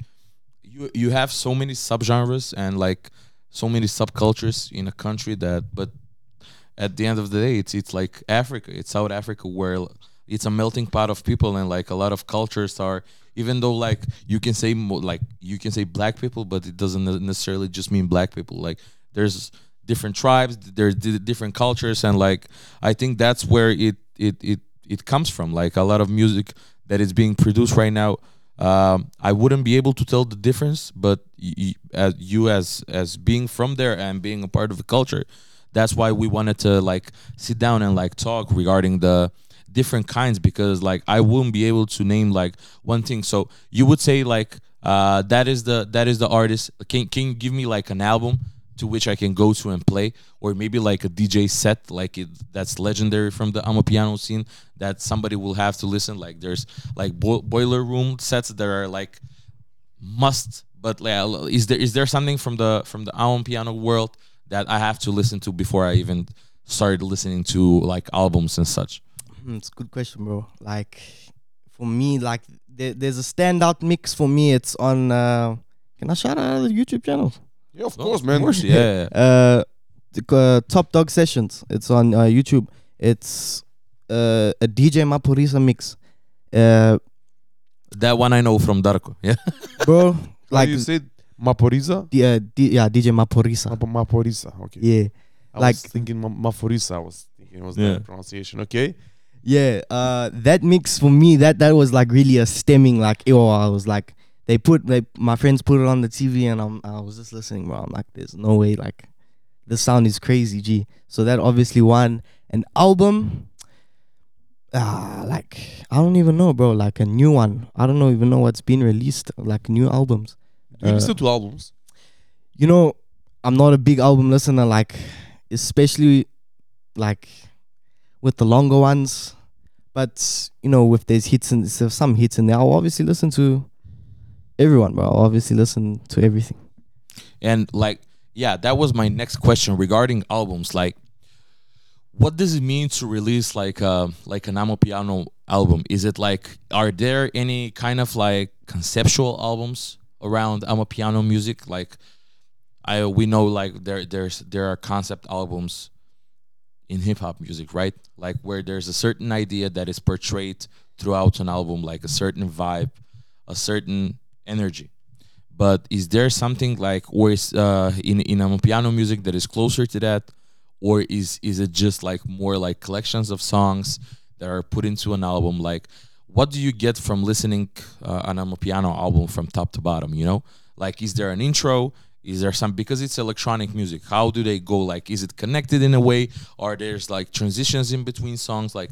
you you have so many subgenres and like so many subcultures in a country that but at the end of the day it's it's like Africa. It's South Africa where it's a melting pot of people and like a lot of cultures are even though like you can say mo- like you can say black people but it doesn't necessarily just mean black people like there's different tribes there's di- different cultures and like i think that's where it it it it comes from like a lot of music that is being produced right now um, I wouldn't be able to tell the difference, but y- y- as you as as being from there and being a part of the culture, that's why we wanted to like sit down and like talk regarding the different kinds because like I wouldn't be able to name like one thing. So you would say like uh, that is the that is the artist. Can can you give me like an album to which I can go to and play, or maybe like a DJ set like it that's legendary from the Amapiano scene that somebody will have to listen. Like there's like bo- boiler room sets that are like must. But like, is there is there something from the from the Amapiano world that I have to listen to before I even started listening to like albums and such? Hmm, it's a good question, bro. Like for me, like there, there's a standout mix for me. It's on. Uh, can I shout out the YouTube channels? Yeah, of course, man. Of course, yeah. Uh, the, uh, Top Dog Sessions. It's on uh, YouTube. It's uh, a DJ Maphorisa mix. Uh, That one I know from Darko. Yeah. bro, Like like you said, Maphorisa. the, uh, D- yeah, DJ Maphorisa. Map- Maphorisa. Okay. Yeah. I like- was thinking Ma- Maforiza. I was thinking it was Yeah. the pronunciation. Okay. Yeah, uh, that mix for me that that was like really a stemming like oh I was like they put they my friends put it on the TV and I'm I was just listening, bro. I'm like, there's no way, like, the sound is crazy, G. So that obviously won an album. Ah, like I don't even know, bro. Like a new one. I don't know even know what's been released. Like new albums. Do you Uh, listen to albums? You know, I'm not a big album listener. Like, especially like with the longer ones. But you know, if there's hits and there's some hits in there, I'll obviously listen to everyone, bro. I'll obviously listen to everything. And like, yeah, that was my next question regarding albums. Like, what does it mean to release like a like an Amapiano album? Is it like, are there any kind of like conceptual albums around Amapiano music? Like, I we know like there there's there are concept albums in hip hop music, right? Like where there's a certain idea that is portrayed throughout an album, like a certain vibe, a certain energy but is there something like or is uh in in a piano music that is closer to that or is is it just like more like collections of songs that are put into an album like what do you get from listening uh, an a piano album from top to bottom you know? Like is there an intro? Is there some because it's electronic music how do they go? Like is it connected in a way? Or there's like transitions in between songs? Like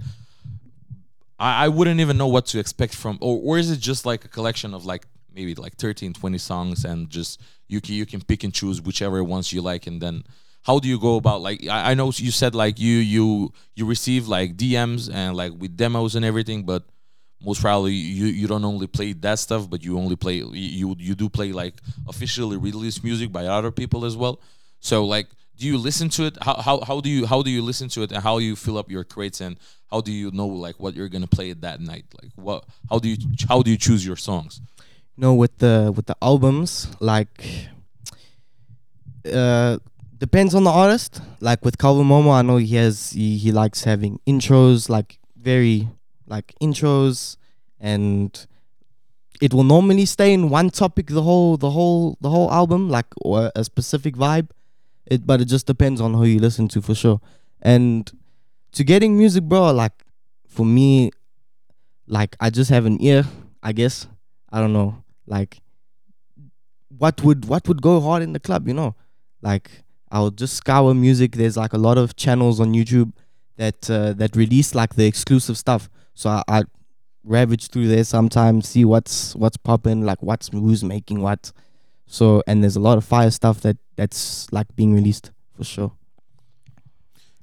I, I wouldn't even know what to expect from or, or is it just like a collection of like maybe like 13 20 songs and just you can you can pick and choose whichever ones you like and then how do you go about like I, I know you said like you you you receive like DMs and like with demos and everything but most probably you you don't only play that stuff but you only play you you do play like officially released music by other people as well. So like do you listen to it? How, how how do you how do you listen to it and how you fill up your crates and how do you know like what you're gonna play that night? Like what how do you how do you choose your songs? You know with the with the albums like uh depends on the artist. Like with Kelvin Momo i know he has he, he likes having intros like very like intros and it will normally stay in one topic the whole the whole the whole album like or a specific vibe. It but it just depends on who you listen to for sure. And to getting music bro like for me like i just have an ear i guess. I don't know. Like what would what would go hard in the club you know? Like i'll just scour music. There's like a lot of channels on youtube that uh, that release like the exclusive stuff so I, I ravage through there sometimes see what's what's popping like what's who's making what. So and there's a lot of fire stuff that that's like being released for sure.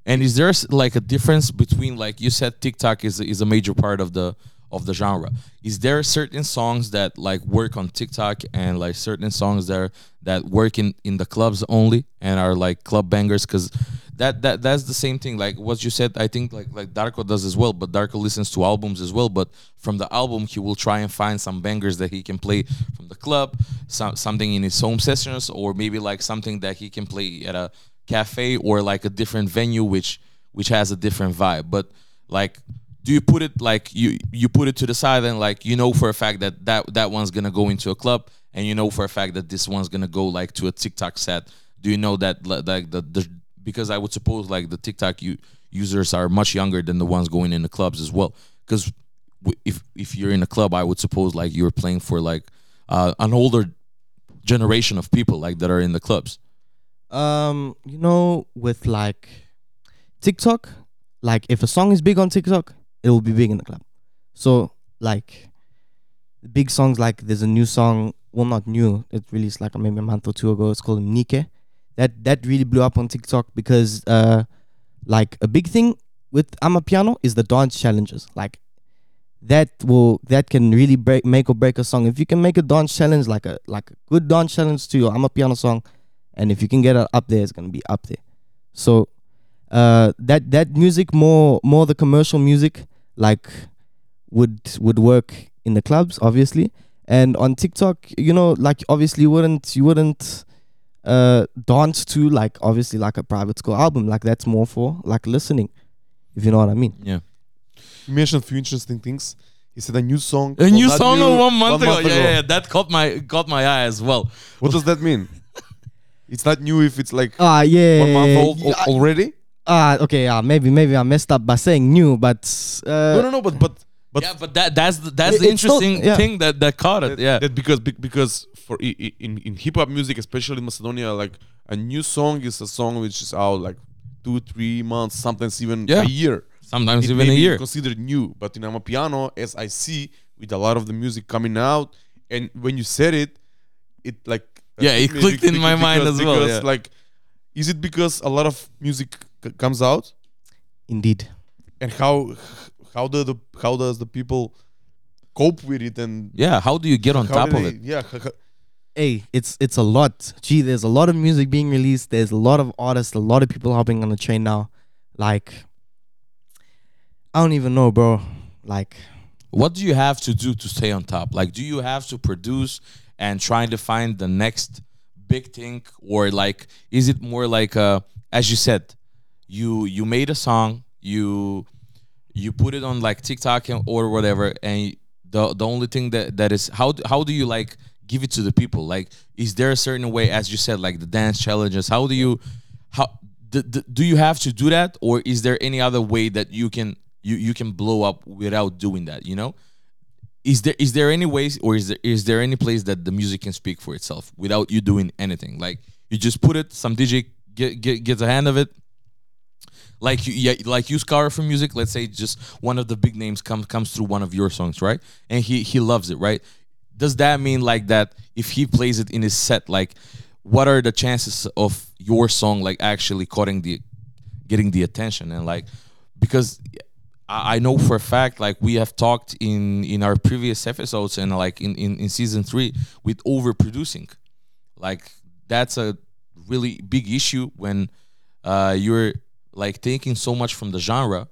And is there like a difference between like you said TikTok is is a major part of the of the genre. Is there certain songs that like work on TikTok and like certain songs that are, that work in in the clubs only and are like club bangers? Cuz that that that's the same thing. Like what you said I think like like Darko does as well but Darko listens to albums as well. But from the album he will try and find some bangers that he can play from the club some, something in his home sessions or maybe like something that he can play at a cafe or like a different venue which which has a different vibe. But like do you put it like you you put it to the side and like you know for a fact that that that one's gonna go into a club and you know for a fact that this one's gonna go like to a tiktok set? Do you know that like the, the because i would suppose like the tiktok u- users are much younger than the ones going in the clubs as well. Because if if you're in a club i would suppose like you're playing for like uh, an older generation of people like that are in the clubs. Um, you know, with like TikTok, like if a song is big on TikTok, it will be big in the club. So like big songs like there's a new song, well not new, it released like maybe a month or two ago. It's called Nike. That that really blew up on TikTok because uh like a big thing with Amapiano is the dance challenges. Like that will that can really break make or break a song. If you can make a dance challenge like a like a good dance challenge to your Amapiano song, and if you can get it up there, it's gonna be up there. So uh, that that music more more the commercial music like would would work in the clubs obviously, and on TikTok, you know, like obviously you wouldn't you wouldn't uh dance to like obviously like a private school album like that's more for like listening if you know what i mean yeah You mentioned a few interesting things. He said a new song. a new song new, one month ago. ago. Yeah, yeah, yeah, that caught my caught my eye as well. What does that mean? it's not new if it's like ah yeah one month old yeah, al- already. Ah okay yeah maybe maybe i messed up by saying new but uh no, no, no. But but But yeah, but that that's the, that's It- the it's still- interesting yeah. thing that that caught it. that, Yeah, that because because for i- i- in in hip hop music, especially in Macedonia, like a new song is a song which is out like two, three months, sometimes even Yeah. a year. sometimes It even a year. considered new, but in Amapiano, as I see with a lot of the music coming out, and when you said it, it like Yeah, it clicked in my because- mind as well, because, yeah. like, is it because a lot of music c- comes out, Indeed. and how how do the how does the people cope with it and Yeah, how do you get on top of they- it? Yeah, h- h- Hey, it's it's a lot. Gee, there's a lot of music being released. There's a lot of artists, a lot of people hopping on the train now. Like, I don't even know, bro. Like, What do you have to do to stay on top? Like, do you have to produce and trying to find the next big thing, or like, is it more like, uh, as you said, you you made a song, you you put it on like TikTok or whatever, and the the only thing that that is how do- how do you like give it to the people? Like, is there a certain way, as you said, like the dance challenges? How do you how do you have to do that, or is there any other way that you can you you can blow up without doing that? You know, is there is there any ways, or is there is there any place that the music can speak for itself without you doing anything? Like you just put it, some DJ get, get gets a hand of it, like you yeah like you scar from music let's say just one of the big names comes comes through one of your songs right? And he he loves it right? Does that mean like that if he plays it in his set like what are the chances of your song like actually caught the getting the attention? And like because I I know for a fact like we have talked in in our previous episodes and like in in, in season three with overproducing. Like that's a really big issue when uh, you're like taking so much from the genre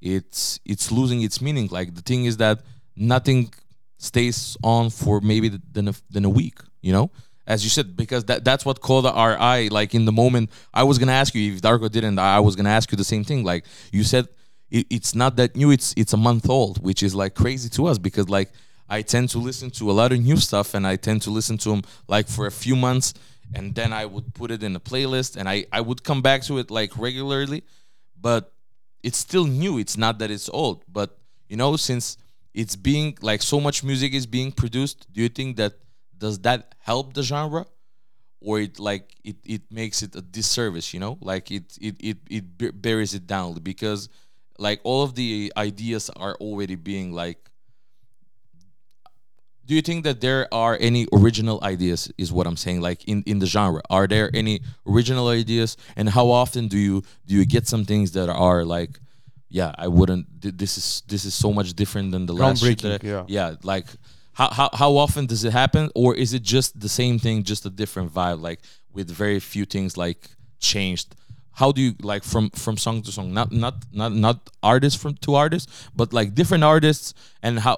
it's it's losing its meaning. Like the thing is that nothing stays on for maybe than a, than a week you know? As you said because that that's what caught our eye like in the moment. I was gonna ask you if darko didn't i was gonna ask you the same thing. Like you said it, it's not that new it's it's a month old which is like crazy to us because like i tend to listen to a lot of new stuff and i tend to listen to them like for a few months and then i would put it in a playlist and i i would come back to it like regularly but it's still new. It's not that it's old but you know since it's being like so much music is being produced do you think that does that help the genre? Or it like it, it makes it a disservice you know? Like it it it, it buries it down because like all of the ideas are already being like do you think that there are any original ideas is what i'm saying like in in the genre? Are there any original ideas? And how often do you do you get some things that are like yeah i wouldn't this is this is so much different than the last shit that I- Groundbreaking, yeah like how, how how often does it happen? Or is it just the same thing just a different vibe like with very few things like changed? How do you like from from song to song? Not not not not artist from to artists but like different artists and how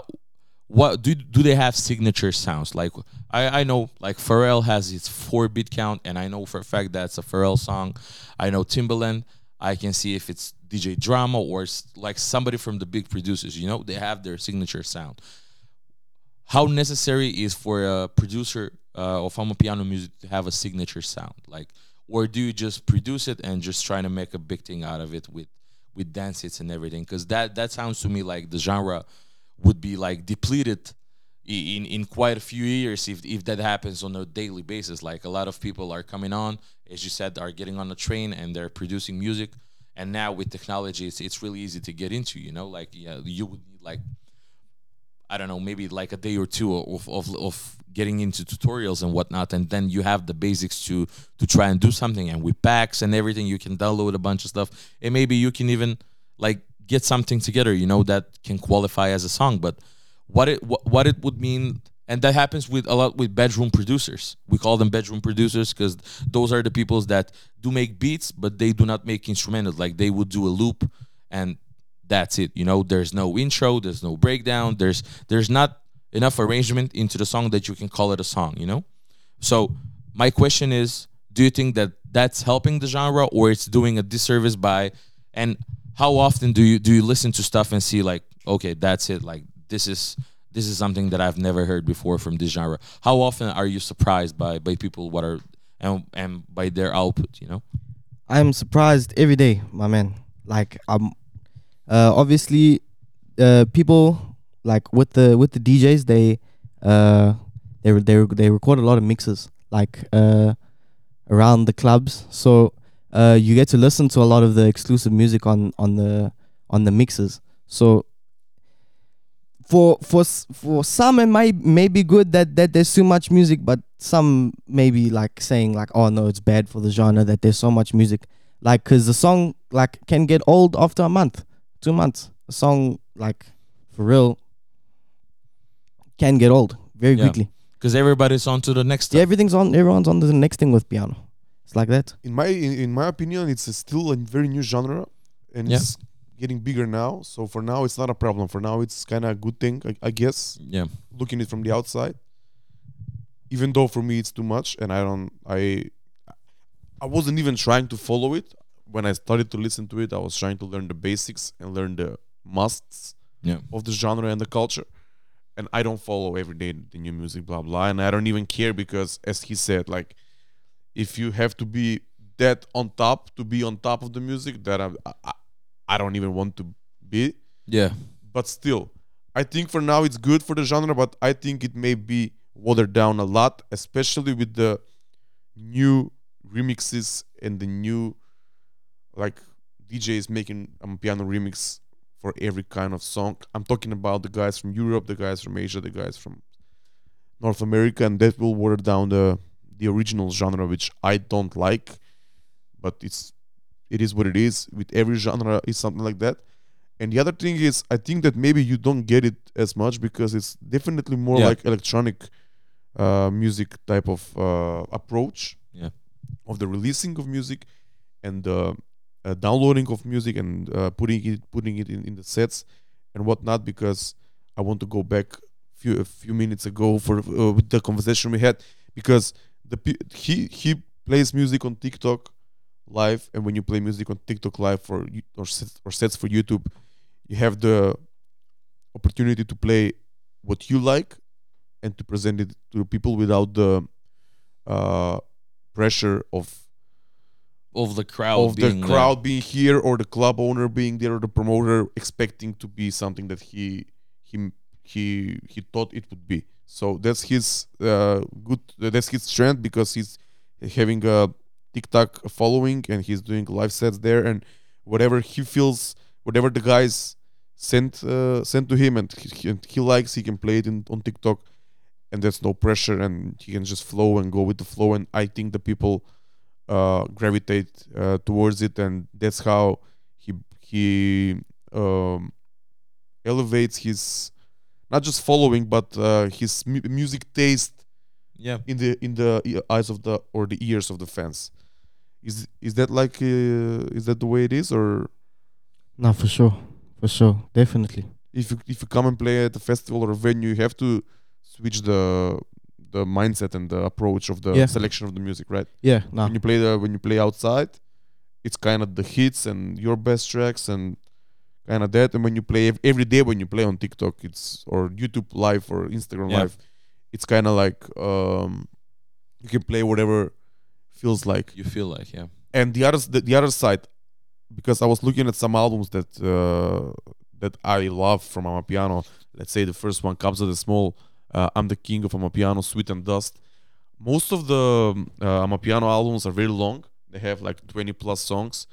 what do do they have signature sounds? Like i i know like pharrell has his four beat count and i know for a fact that's a pharrell song. I know timbaland. I can see if it's dj drama or like somebody from the big producers you know they have their signature sound. How necessary is for a producer uh, of piano music to have a signature sound? Like or do you just produce it and just trying to make a big thing out of it with with dance hits and everything? Because that that sounds to me like the genre would be like depleted in in quite a few years if if that happens on a daily basis. Like a lot of people are coming on as you said are getting on the train and they're producing music. And now with technology it's, it's really easy to get into you know? Like yeah you would need like I don't know, maybe like a day or two of, of, of getting into tutorials and whatnot, and then you have the basics to to try and do something. And with packs and everything, you can download a bunch of stuff, and maybe you can even like get something together, you know, that can qualify as a song. But what it what, what it would mean, and that happens with a lot with bedroom producers. We call them bedroom producers because those are the people that do make beats, but they do not make instrumentals. Like they would do a loop and that's it you know there's no intro there's no breakdown there's there's not enough arrangement into the song that you can call it a song you know so my question is do you think that that's helping the genre or it's doing a disservice by and how often do you do you listen to stuff and see like okay that's it like this is this is something that I've never heard before from this genre. How often are you surprised by by people what are and and by their output you know? I'm surprised every day, my man. Like I'm uh, obviously uh, people like with the with the DJs they uh they they they record a lot of mixes like uh around the clubs. So uh you get to listen to a lot of the exclusive music on on the on the mixes. So for for for some it might may be good that that there's too much music but some maybe like saying like oh no it's bad for the genre that there's so much music. Like because the song like can get old after a month two months. A song like for real can get old very Yeah. quickly. Because everybody's on to the next yeah everything's on everyone's on to the next thing with piano it's like that in my in, in my opinion, it's a still a very new genre, and Yeah. it's getting bigger now. So for now, it's not a problem. For now, it's kind of a good thing, I, I guess. Yeah. Looking it from the outside, even though for me it's too much, and I don't, I, I wasn't even trying to follow it when I started to listen to it. I was trying to learn the basics and learn the musts Yeah. of the genre and the culture. And I don't follow every day the new music, blah blah. And I don't even care because, as he said, like if you have to be that on top to be on top of the music, that I I, I don't even want to be. Yeah. But still, I think for now it's good for the genre, but I think it may be watered down a lot, especially with the new remixes and the new like DJs making a piano remix for every kind of song. I'm talking about the guys from Europe, the guys from Asia, the guys from North America, and that will water down the the original genre, which I don't like. But it's it is what it is. With every genre, is something like that. And the other thing is, I think that maybe you don't get it as much because it's definitely more Yeah. like electronic uh, music type of uh, approach Yeah. of the releasing of music and the uh, downloading of music and uh, putting it putting it in, in the sets and whatnot. Because I want to go back few a few minutes ago for uh, with the conversation we had because the he he plays music on TikTok live and when you play music on TikTok live for or sets, or sets for YouTube you have the opportunity to play what you like and to present it to people without the uh, pressure of Of the crowd. of the being there. crowd being here or the club owner being there or the promoter expecting to be something that he he he he thought it would be. So that's his uh, good that's his strength because he's having a TikTok following and he's doing live sets there and whatever he feels whatever the guys sent uh, sent to him and he, and he likes he can play it in, on TikTok and there's no pressure and he can just flow and go with the flow. And I think the people uh, gravitate uh, towards it, and that's how he he um, elevates his not just following, but uh, his mu- music taste Yeah. in the in the e- eyes of the or the ears of the fans. Is is that like uh, is that the way it is, or no for sure for sure definitely if you if you come and play at a festival or a venue, you have to switch the the mindset and the approach of the Yeah. selection of the music, right? yeah no when you play the when you play outside it's kind of the hits and your best tracks and kind of that and when you play every day when you play on tiktok it's or youtube live or instagram Yeah. live it's kind of like um you can play whatever feels like. You feel like, yeah. and the other the, the other side because i was looking at some albums that uh that i love from amapiano let's say the first one Kabza De Small uh, i'm the king of amapiano sweet and dust. Most of the um, uh, amapiano albums are very long. They have like 20 plus songs.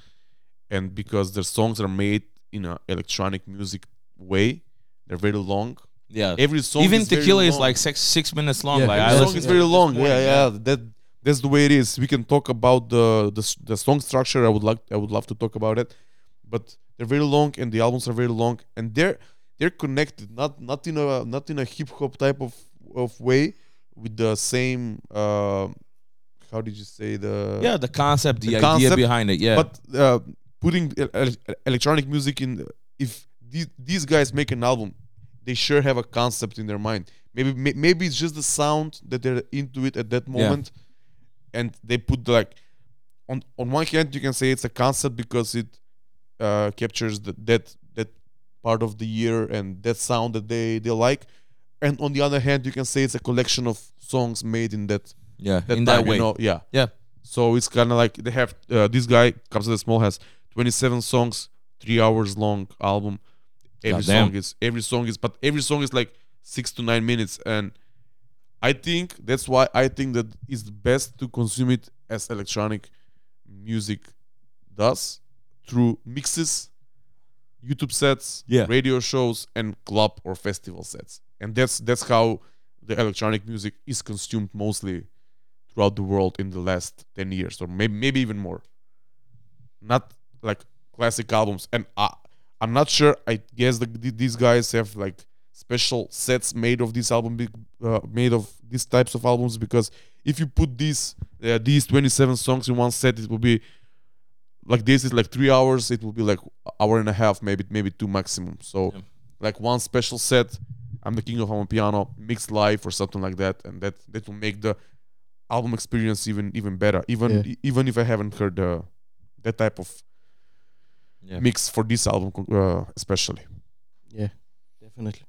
And because their songs are made in a electronic music way they're very long Yeah. every song Even is very tequila is like six six minutes long. Yeah, like every I song listened is to very long. morning, Yeah, yeah. That that's the way it is. We can talk about the the the song structure. I would like I would love to talk about it, but they're very long and the albums are very long and they're they're connected. Not not in a not in a hip hop type of of way with the same. Uh, how did you say the Yeah, the concept, the, The idea concept, behind it. Yeah. but uh, putting el- el- electronic music in, if these these guys make an album, they sure have a concept in their mind. Maybe maybe it's just the sound that they're into it at that moment, and they put like on on one hand you can say it's a concept because it uh, captures the, that that part of the year and that sound that they they like, and on the other hand you can say it's a collection of songs made in that yeah, that in time, that way. You know? Yeah. Yeah. So it's kind of like they have uh, this guy Kabza De Small has 27 songs, three hours long album. Every Goddamn. song is every song is but every song is like six to nine minutes and I think that's why I think that it's best to consume it as electronic music does through mixes, YouTube sets, Yeah. radio shows, and club or festival sets. And that's that's how the electronic music is consumed mostly throughout the world in the last ten years, or maybe maybe even more. Not like classic albums, and I, I'm not sure. I guess the, these guys have like special sets made of this album, uh, made of these types of albums. Because if you put these uh, these 27 songs in one set, it will be like this is like three hours. It will be like hour and a half, maybe maybe two maximum. So Yeah. like one special set. I'm the king of Amapiano, mixed live or something like that, and that that will make the album experience even even better. Even Yeah. even if I haven't heard uh, that type of Yeah. mix for this album, uh, especially. Yeah, definitely.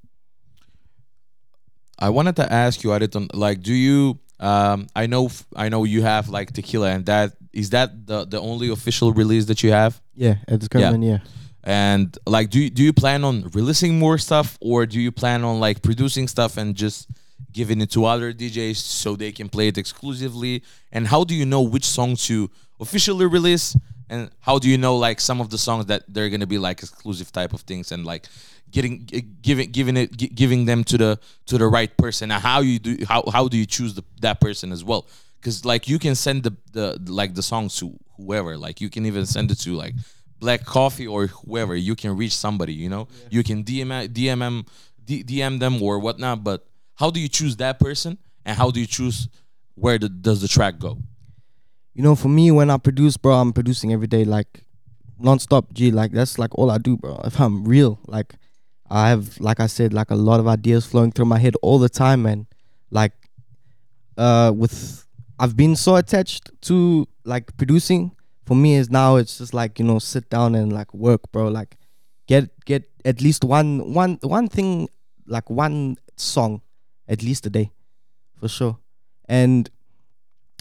I wanted to ask you, Ariton, like, do you? Um, I know, f- I know you have like tequila, and that is that the the only official release that you have. Yeah, at this current yeah. And like, do you, do you plan on releasing more stuff, or do you plan on like producing stuff and just giving it to other DJs so they can play it exclusively? And how do you know which songs to officially release? And how do you know like some of the songs that they're gonna be like exclusive type of things and like getting eh, giving giving it giving them to the to the right person? And how you do how how do you choose the, that person as well? Because like you can send the the like the songs to whoever. Like you can even send it to like Black Coffee or whoever. You can reach somebody. You know, you can DM a- DM them, DM them or whatnot. But how do you choose that person? And how do you choose where the, does the track go? You know, for me, when I produce, bro, I'm producing every day, like non-stop. G, like that's like all I do, bro. If I'm real, like I have, like I said, like a lot of ideas flowing through my head all the time, man. Like, uh, with I've been so attached to like producing. For me, is now it's just like you know, sit down and like work, bro. Like, get get at least one one one thing, like one song, at least a day, for sure. And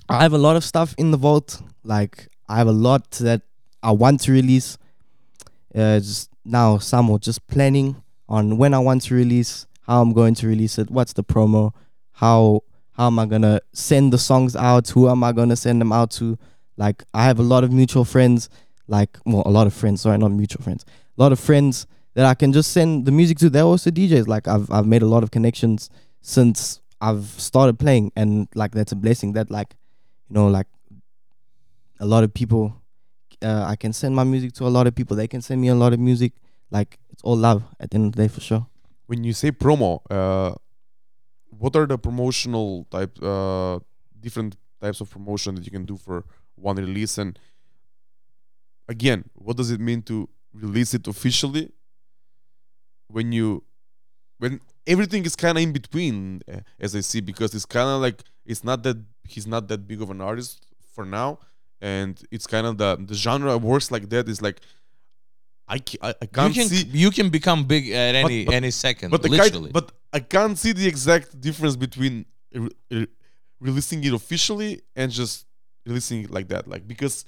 I have a lot of stuff in the vault. Like I have a lot that I want to release. Uh, just now, some are just planning on when I want to release, how I'm going to release it, what's the promo, how how am I gonna send the songs out, who am I gonna send them out to. Like I have a lot of mutual friends, like well, a lot of friends. Sorry, not mutual friends. A lot of friends that I can just send the music to. They're also DJs. Like I've I've made a lot of connections since I've started playing, and like that's a blessing. That like you know, like a lot of people, uh, I can send my music to a lot of people. They can send me a lot of music. Like it's all love at the end of the day, for sure. When you say promo, uh, what are the promotional type, uh, different types of promotion that you can do for one release? And again, what does it mean to release it officially? When you, when everything is kind of in between, uh, as I see, because it's kind of like it's not that he's not that big of an artist for now, and it's kind of the the genre works like that. Is like I I, I can't you can see you can become big at any but- any second. but literally. kind, but I can't see the exact difference between re- re- releasing it officially and just releasing it like that. Like because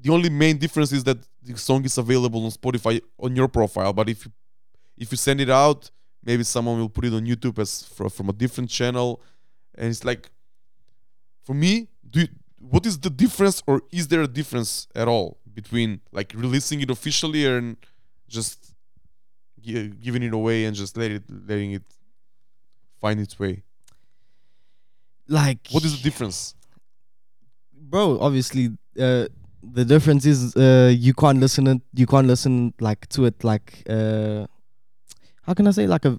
the only main difference is that the song is available on Spotify on your profile. But if you if you send it out, maybe someone will put it on YouTube as fro- from a different channel, and it's like for me, do you, what is the difference, or is there a difference at all between like releasing it officially and just gi- giving it away and just let it letting it find its way? Like What is the difference? bro? Obviously, uh, the difference is uh, you can't listen it. You can't listen like to it like uh, how can I say like a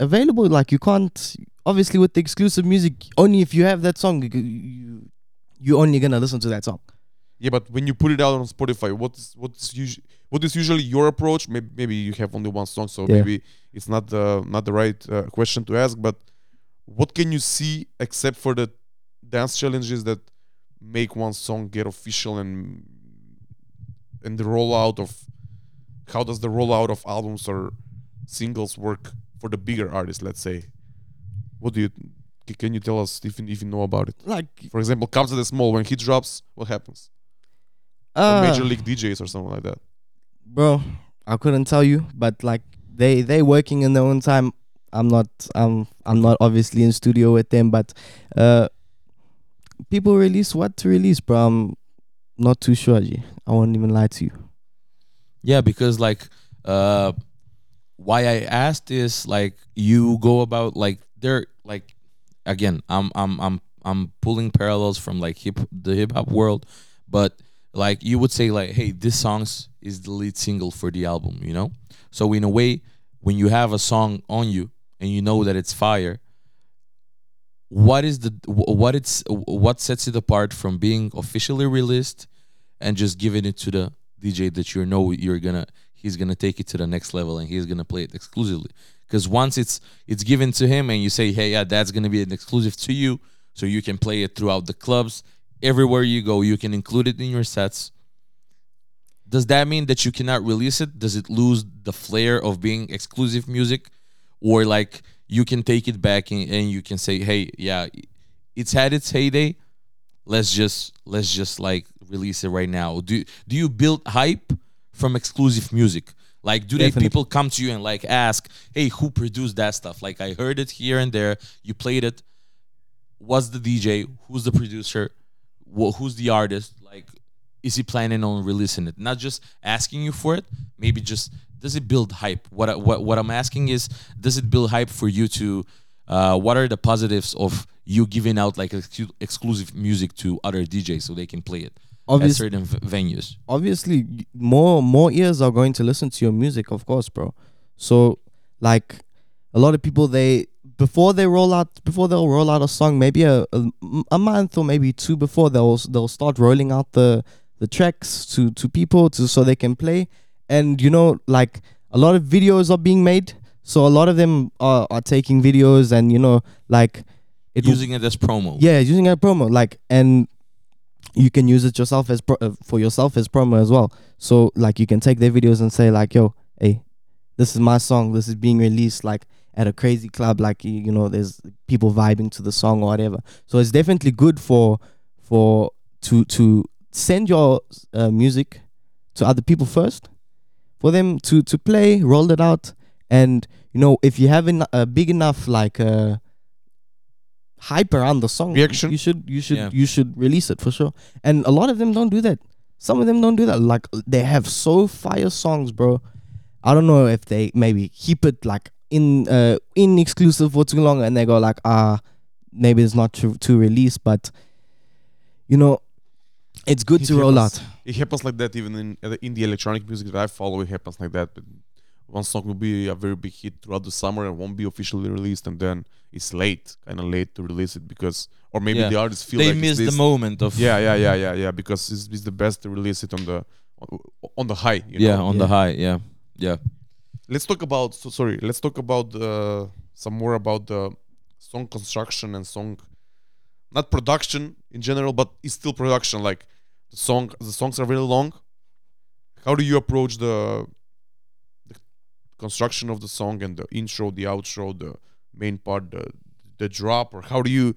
available like you can't obviously with the exclusive music only if you have that song you you you only gonna listen to that song. Yeah, but when you put it out on Spotify, what's what's usually what is usually your approach? Maybe maybe you have only one song, so Yeah. maybe it's not the not the right uh, question to ask. But what can you see except for the dance challenges that make one song get official and and the rollout of how does the rollout of albums or singles work for the bigger artists? Let's say, what do you can you tell us if you, if you know about it? Like For example, Kabza De Small when he drops, what happens? Or uh, Major League DJz or something like that. bro, I couldn't tell you, but like they they working in their own time. I'm not I'm I'm not obviously in studio with them, but uh, people release what to release, bro. I'm not too sure. G. I won't even lie to you. Yeah, because like uh why I asked is like you go about like they're like again, I'm I'm I'm I'm pulling parallels from like hip the hip hop world, but like you would say like hey, this songs is the lead single for the album, you know? So in a way, when you have a song on you and you know that it's fire, what is the what it's what sets it apart from being officially released and just giving it to the DJ that you know you're gonna he's gonna take it to the next level and he's gonna play it exclusively. Because once it's it's given to him and you say, hey, yeah, that's gonna be an exclusive to you, so you can play it throughout the clubs, everywhere you go, you can include it in your sets. Does that mean that you cannot release it? Does it lose the flair of being exclusive music, or like you can take it back and, and you can say, hey, yeah, it's had its heyday. Let's just let's just like release it right now. Do do you build hype from exclusive music? Like, do they Definitely. people come to you and like ask, hey, who produced that stuff? Like, I heard it here and there. You played it. What's the DJ? Who's the producer? Wh- who's the artist? Like, is he planning on releasing it? Not just asking you for it. Maybe just does it build hype? What I- what what I'm asking is, does it build hype for you to? Uh, what are the positives of you giving out like excu- exclusive music to other DJs so they can play it at certain v- venues? obviously, more more ears are going to listen to your music, of course, bro. So, like, a lot of people they before they roll out before they'll roll out a song, maybe a a, a month or maybe two before they'll they'll start rolling out the the tracks to to people to so they can play. And you know, like a lot of videos are being made, so a lot of them are are taking videos and you know, like it Using it as promo. yeah, using it as promo, like, and you can use it yourself as pro- uh, for yourself as promo as well. So like, you can take their videos and say like, "Yo, hey, this is my song. This is being released like at a crazy club. Like, you, know, there's people vibing to the song or whatever. So it's definitely good for for to to send your uh, music to other people first, for them to to play, roll it out, and you know, if you have en- a big enough like uh hype around the song Reaction. you should you should Yeah. you should release it for sure and a lot of them don't do that some of them don't do that like they have so fire songs bro i don't know if they maybe keep it like in uh in exclusive for too long and they go like ah maybe it's not to, to release but you know it's good It to roll out It happens like that even in uh, in the electronic music that I follow. It happens like that. But one song will be a very big hit throughout the summer and won't be officially released, and then it's late, kind of late to release it because, or maybe Yeah. the artists feel they like it's miss the moment of Yeah, yeah, yeah, yeah, yeah. Because it's, it's the best to release it on the on, on the high. You yeah know? on the high yeah yeah Let's talk about. So sorry. Let's talk about uh, some more about the song construction and song, not production in general, but it's still production. Like the song, the songs are very long. How do you approach the, the construction of the song and the intro, the outro, the main part, the the drop, or how do you,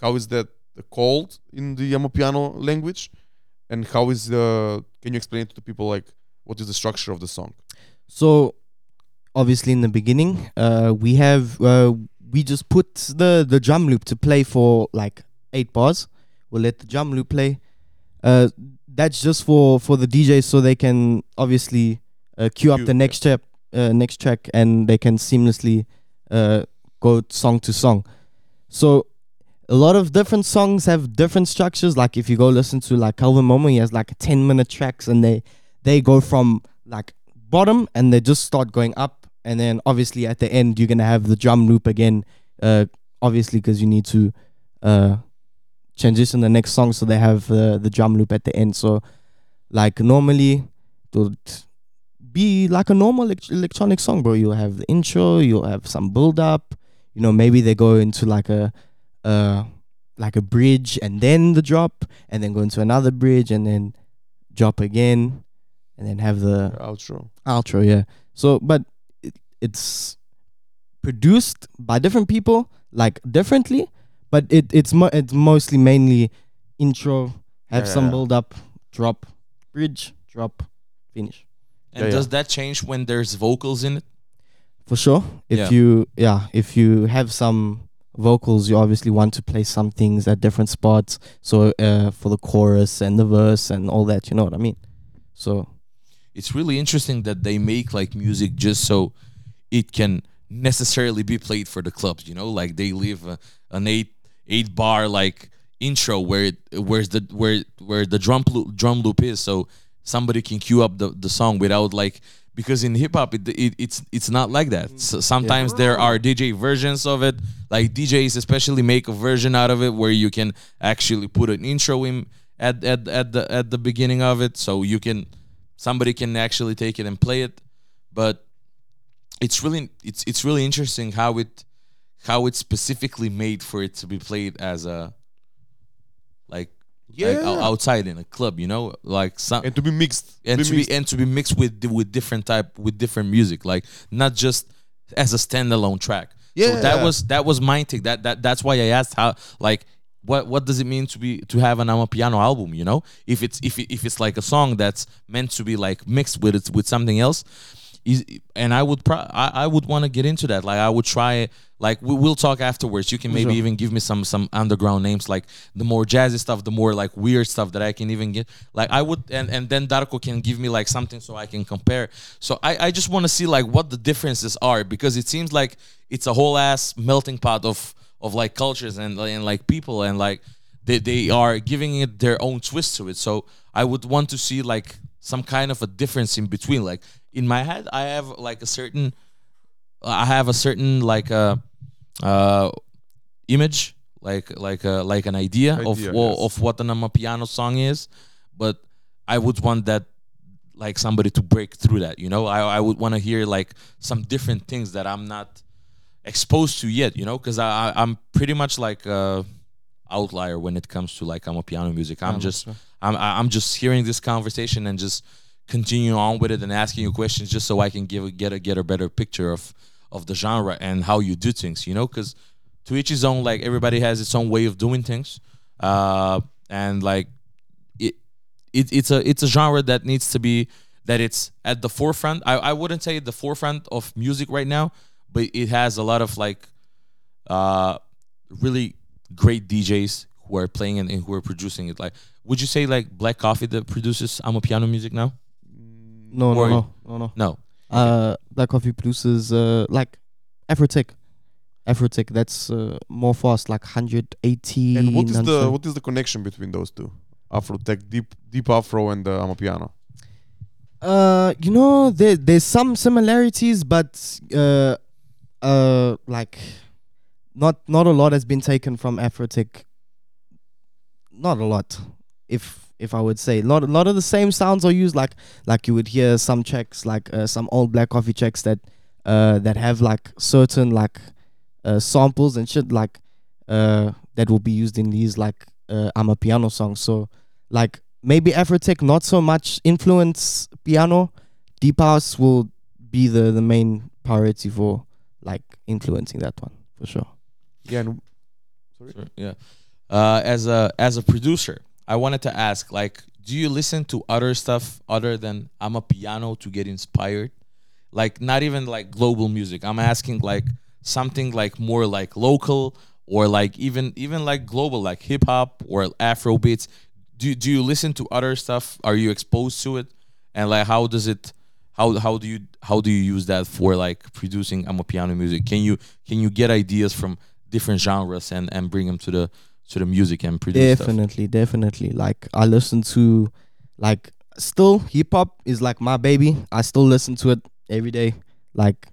how is that called in the Amapiano language, and how is the? Can you explain to the people like what is the structure of the song? So, obviously, in the beginning, uh, we have uh, we just put the the drum loop to play for like eight bars. We'll let the drum loop play. Uh, that's just for for the DJs, so they can obviously uh, queue up the next step, uh, next track, and they can seamlessly uh, go song to song. So. A lot of different songs have different structures. Like if you go listen to like Kelvin Momo, he has like ten minute tracks, and they they go from like bottom and they just start going up and then obviously at the end you're gonna have the drum loop again uh obviously because you need to uh transition the next song so they have uh, the drum loop at the end so like normally be like a normal elec- electronic song bro you'll have the intro you'll have some build up you know maybe they go into like a uh like a bridge and then the drop and then go into another bridge and then drop again and then have the The outro. outro yeah so but it, it's produced by different people like differently but it it's mo- it's mostly mainly intro have Yeah, some yeah. build up drop bridge drop finish And Yeah, does that change when there's vocals in it? For sure. If Yeah. you yeah, if you have some vocals, you obviously want to play some things at different spots. So uh, for the chorus and the verse and all that, you know what I mean. So It's really interesting that they make like music just so it can necessarily be played for the clubs. You know, like they leave a, an eight eight bar like intro where it where's the where where the drum loop, drum loop is, so somebody can cue up the, the song without like because in hip hop it, it it's it's not like that. So mm. sometimes there are DJ versions of it, like DJs especially make a version out of it where you can actually put an intro in at at at the at the beginning of it, so you can somebody can actually take it and play it. But it's really it's it's really interesting how it how it's specifically made for it to be played as a like Yeah. ou- outside in a club, you know, like some and to be mixed. and to be mixed. and to be mixed with with different type with different music, like not just as a standalone track. So that was that was my take. That that that's why I asked how like what what does it mean to be to have an Amapiano album? You know, if it's if if it's like a song that's meant to be like mixed with it with something else. Is, and I would pro- I, I would want to get into that. Like I would try it. like we, we'll talk afterwards. You can maybe Sure. even give me some some underground names like the more jazzy stuff, the more like weird stuff that I can even get. Like I would and and then Darko can give me like something so I can compare. So I I just want to see like what the differences are because it seems like it's a whole ass melting pot of of like cultures and and like people and like they they are giving it their own twist to it. So I would want to see like some kind of a difference in between. Like in my head, I have like a certain I have a certain like uh uh image like like uh, like an idea, of Idea, wha- yes. of what an a piano song is, but I would want that like somebody to break through that. You know, I I would want to hear like some different things that I'm not exposed to yet. You know, because I, I I'm pretty much like a outlier when it comes to like Amapiano music. I'm just I'm I'm just hearing this conversation and just continue on with it and asking you questions just so I can give get a get a better picture of of the genre and how you do things. You know, because to each his own. Like everybody has its own way of doing things, uh, and like it, it it's a it's a genre that needs to be that it's at the forefront. I, I wouldn't say the forefront of music right now, but it has a lot of like uh really great DJs who are playing it and who are producing it. Like, would you say like Black Coffee that produces Amapiano music now? No, no, Or- no, no, no. No. Uh, Black Coffee produces uh like Afrotech. Afrotech, that's uh, more fast, like 180. And what is the 100. what is the connection between those two? Afro tech, deep deep afro, and uh, Amapiano. Uh, you know, there there's some similarities, but uh, uh, like not not a lot has been taken from Afrotech. Not a lot, if if I would say, lot a lot of the same sounds are used. Like like you would hear some checks, like uh, some old black coffee checks that uh that have like certain like uh samples and shit like uh that will be used in these like uh Amapiano song. So like maybe Afrotech not so much influence piano. Deep house will be the the main priority for like influencing that one for sure. Yeah, and Sure, Yeah. Uh, as a as a producer, I wanted to ask, like, do you listen to other stuff other than Amapiano to get inspired? Like, not even like global music. I'm asking like something like more like local or like even even like global, like hip hop or Afro beats. Do do you listen to other stuff? Are you exposed to it? And like, how does it? How how do you how do you use that for like producing Amapiano music? Can you can you get ideas from different genres and and bring them to the to the music and produce stuff? Definitely, definitely. Like I listen to like still hip hop is like my baby. I still listen to it every day. Like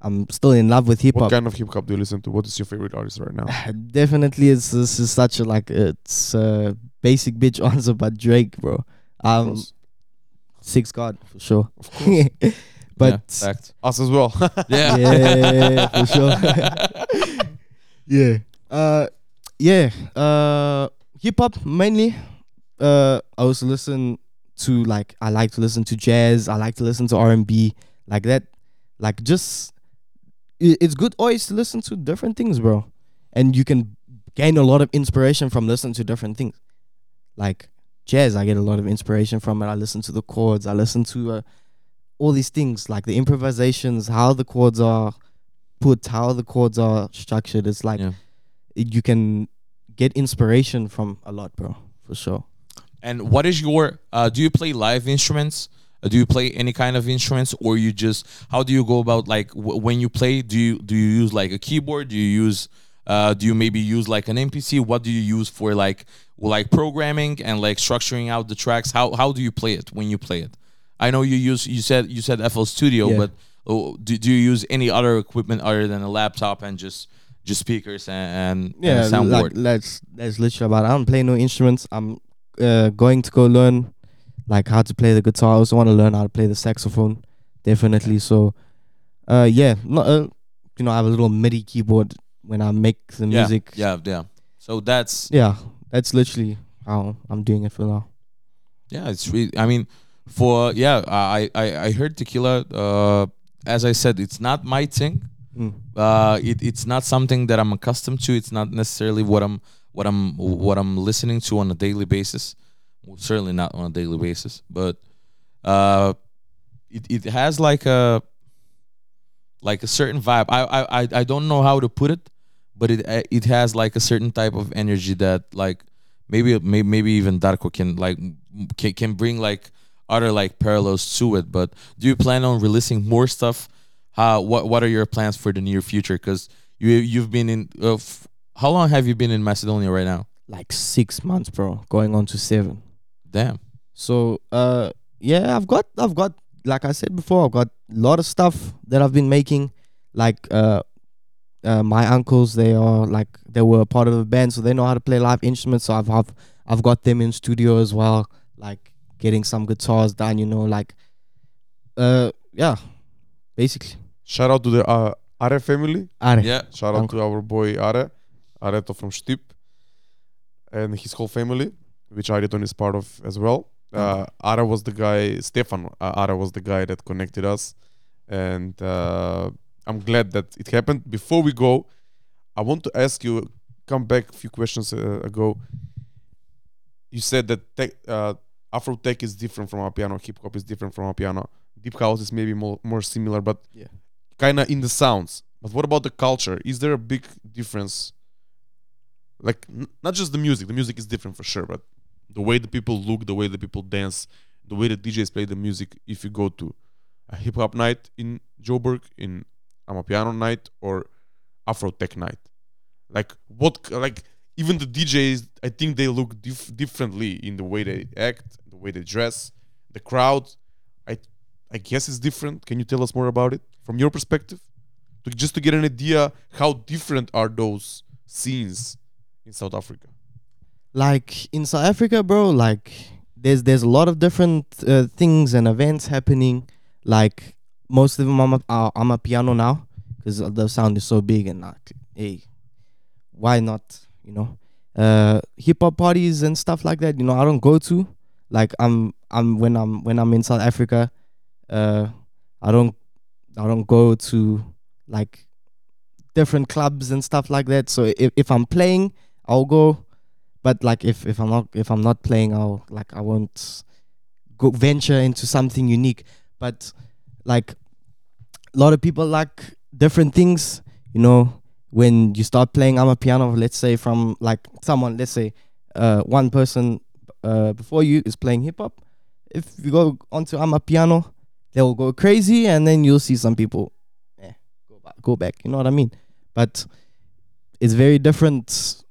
I'm still in love with hip hop. what kind of hip hop do you listen to? What is your favorite artist right now? Definitely, it's this is such a like it's a basic bitch answer, but Drake, bro. Um, course. Six God for sure. Of course. but yeah, fact. Us as well. Yeah. yeah, for sure. yeah. Uh, yeah. Uh, hip hop mainly. Uh, I also listen to like I like to listen to jazz. I like to listen to R and B like that. Like just it's good always to listen to different things, bro. And you can gain a lot of inspiration from listening to different things. Like jazz, I get a lot of inspiration from it. I listen to the chords. I listen to uh, all these things like the improvisations, how the chords are put, how the chords are structured. It's like Yeah. You can get inspiration from a lot, bro, for sure. And what is your? Uh, do you play live instruments? Uh, do you play any kind of instruments, or you just? How do you go about like w- when you play? Do you do you use like a keyboard? Do you use? Uh, do you maybe use like an MPC? What do you use for like like programming and like structuring out the tracks? How how do you play it when you play it? I know you use you said you said FL Studio, Yeah. but oh, do, do you use any other equipment other than a laptop and just just speakers and, and, and Yeah, a soundboard? like that's that's literally about. It. I don't play no instruments. I'm uh, going to go learn like how to play the guitar. I also want to learn how to play the saxophone, definitely. So, uh, yeah, not uh, you know, I have a little MIDI keyboard when I make the yeah, music. yeah, yeah. So that's yeah, that's literally how I'm doing it for now. Yeah, it's really. I mean, for yeah, I I I heard tequila. Uh, as I said, it's not my thing. Mm. Uh, it it's not something that I'm accustomed to. It's not necessarily what I'm what I'm what I'm listening to on a daily basis. Well, certainly not on a daily basis, but uh, it it has like a like a certain vibe. I I I- don't know how to put it, but it it has like a certain type of energy that like maybe maybe maybe even Darko can like can, can bring like other like parallels to it. But do you plan on releasing more stuff? How what what are your plans for the near future? Because you you've been in uh, f- how long have you been in Macedonia right now? Like six months, bro, going on to seven. Damn. So uh yeah, I've got I've got like I said before, I've got a lot of stuff that I've been making. Like uh uh my uncles they are like they were a part of the band so they know how to play live instruments. So I've I've I've got them in studio as well, like getting some guitars done, you know, like uh yeah, basically. Shout out to the uh, Are family. Are. Yeah. Shout out Dank. to our boy Are, Areto from Stip, and his whole family, which Ariton is part of as well. Uh, Ara was the guy, Stefan uh, Ara was the guy that connected us, and uh, I'm glad that it happened. Before we go, I want to ask you, come back a few questions uh, ago. You said that tech, uh, Afro tech is different from Amapiano, hip hop is different from Amapiano, deep house is maybe more, more similar, but Yeah. Kind of in the sounds. But what about the culture? Is there a big difference? Like n- not just the music. The music is different for sure, but the way the people look, the way the people dance, the way the DJs play the music. If you go to a hip hop night in Joburg, in Amapiano night, or Afro tech night, like what? Like even the DJs, I think they look dif- differently in the way they act, the way they dress, the crowd. I I guess it's different. Can you tell us more about it from your perspective? To, just to get an idea how different are those scenes in South Africa. like in South Africa, bro, like there's there's a lot of different uh, things and events happening. Like most of them, I'm a, are, Amapiano now because the sound is so big and like, hey, why not? You know, uh, hip hop parties and stuff like that. You know, I don't go to. Like I'm I'm when I'm when I'm in South Africa, uh, I don't I don't go to like different clubs and stuff like that. So if if I'm playing, I'll go but like if if I'm not if I'm not playing, I'll like I won't go venture into something unique. But like a lot of people like different things, you know. When you start playing Amapiano, let's say from like someone, let's say uh, one person uh, before you is playing hip hop. If you go onto Amapiano, they'll go crazy, and then you'll see some people, eh, go back, go back. You know what I mean? But it's very different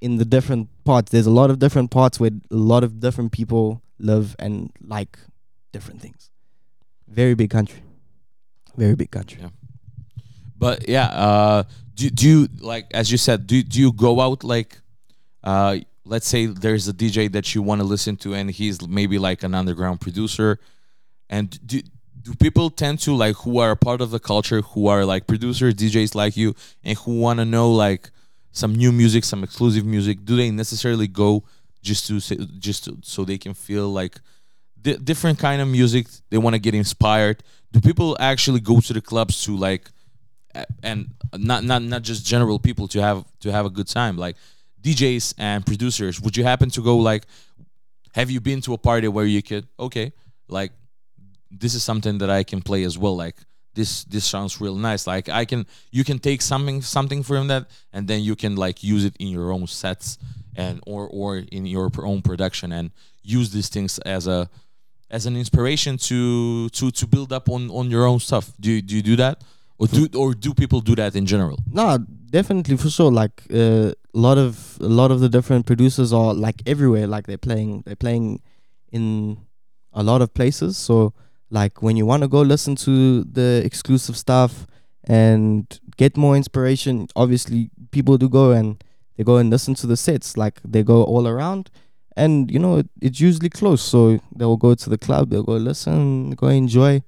in the different parts. There's a lot of different parts where a lot of different people live and like different things. Very big country. Very big country. Yeah. But yeah, uh, do do you like as you said? Do do you go out like, uh, let's say there's a DJ that you want to listen to, and he's maybe like an underground producer, and do do people tend to like who are a part of the culture, who are like producers, DJs like you, and who want to know like some new music, some exclusive music? Do they necessarily go just to say, just to, so they can feel like di- different kind of music? They want to get inspired. Do people actually go to the clubs to like and not not not just general people to have to have a good time like DJs and producers would you happen to go like have you been to a party where you could okay like this is something that I can play as well. Like this this sounds real nice. Like I can you can take something something from that and then you can like use it in your own sets and or or in your own production and use these things as a as an inspiration to to to build up on on your own stuff. Do you, do you do that? Or do or do people do that in general? No, definitely for sure. Like uh, a lot of a lot of the different producers are like everywhere. Like they're playing they're playing in a lot of places. So like when you want to go listen to the exclusive stuff and get more inspiration, obviously people do go and they go and listen to the sets. Like they go all around, and you know it, it's usually close. So they'll go to the club, they'll go listen, go enjoy,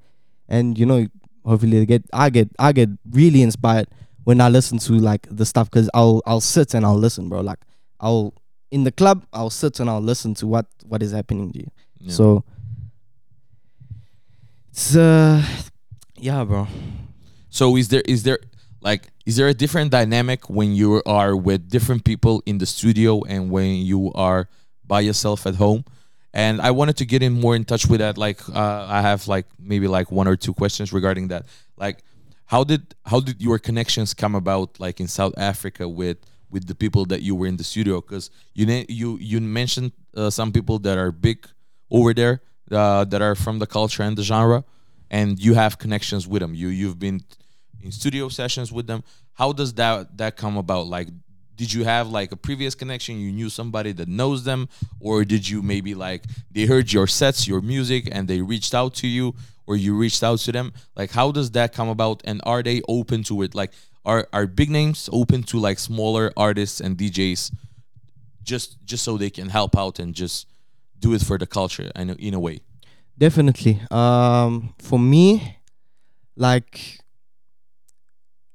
and you know hopefully they get I get I get really inspired when I listen to like the stuff because I'll I'll sit and I'll listen, bro. Like I'll in the club I'll sit and I'll listen to what what is happening to you. Yeah. So it's uh yeah, bro. So is there is there like is there a different dynamic when you are with different people in the studio and when you are by yourself at home? And I wanted to get in more in touch with that. Like uh, I have like maybe like one or two questions regarding that. Like how did how did your connections come about like in South Africa with with the people that you were in the studio? Because you you you mentioned uh, some people that are big over there uh, that are from the culture and the genre, and you have connections with them. You you've been in studio sessions with them. How does that that come about? Like, did you have like a previous connection? You knew somebody that knows them, or did you maybe like they heard your sets, your music, and they reached out to you, or you reached out to them? Like, how does that come about? And are they open to it? Like, are are big names open to like smaller artists and DJs, just just so they can help out and just do it for the culture and in a way? Definitely. Um, for me, like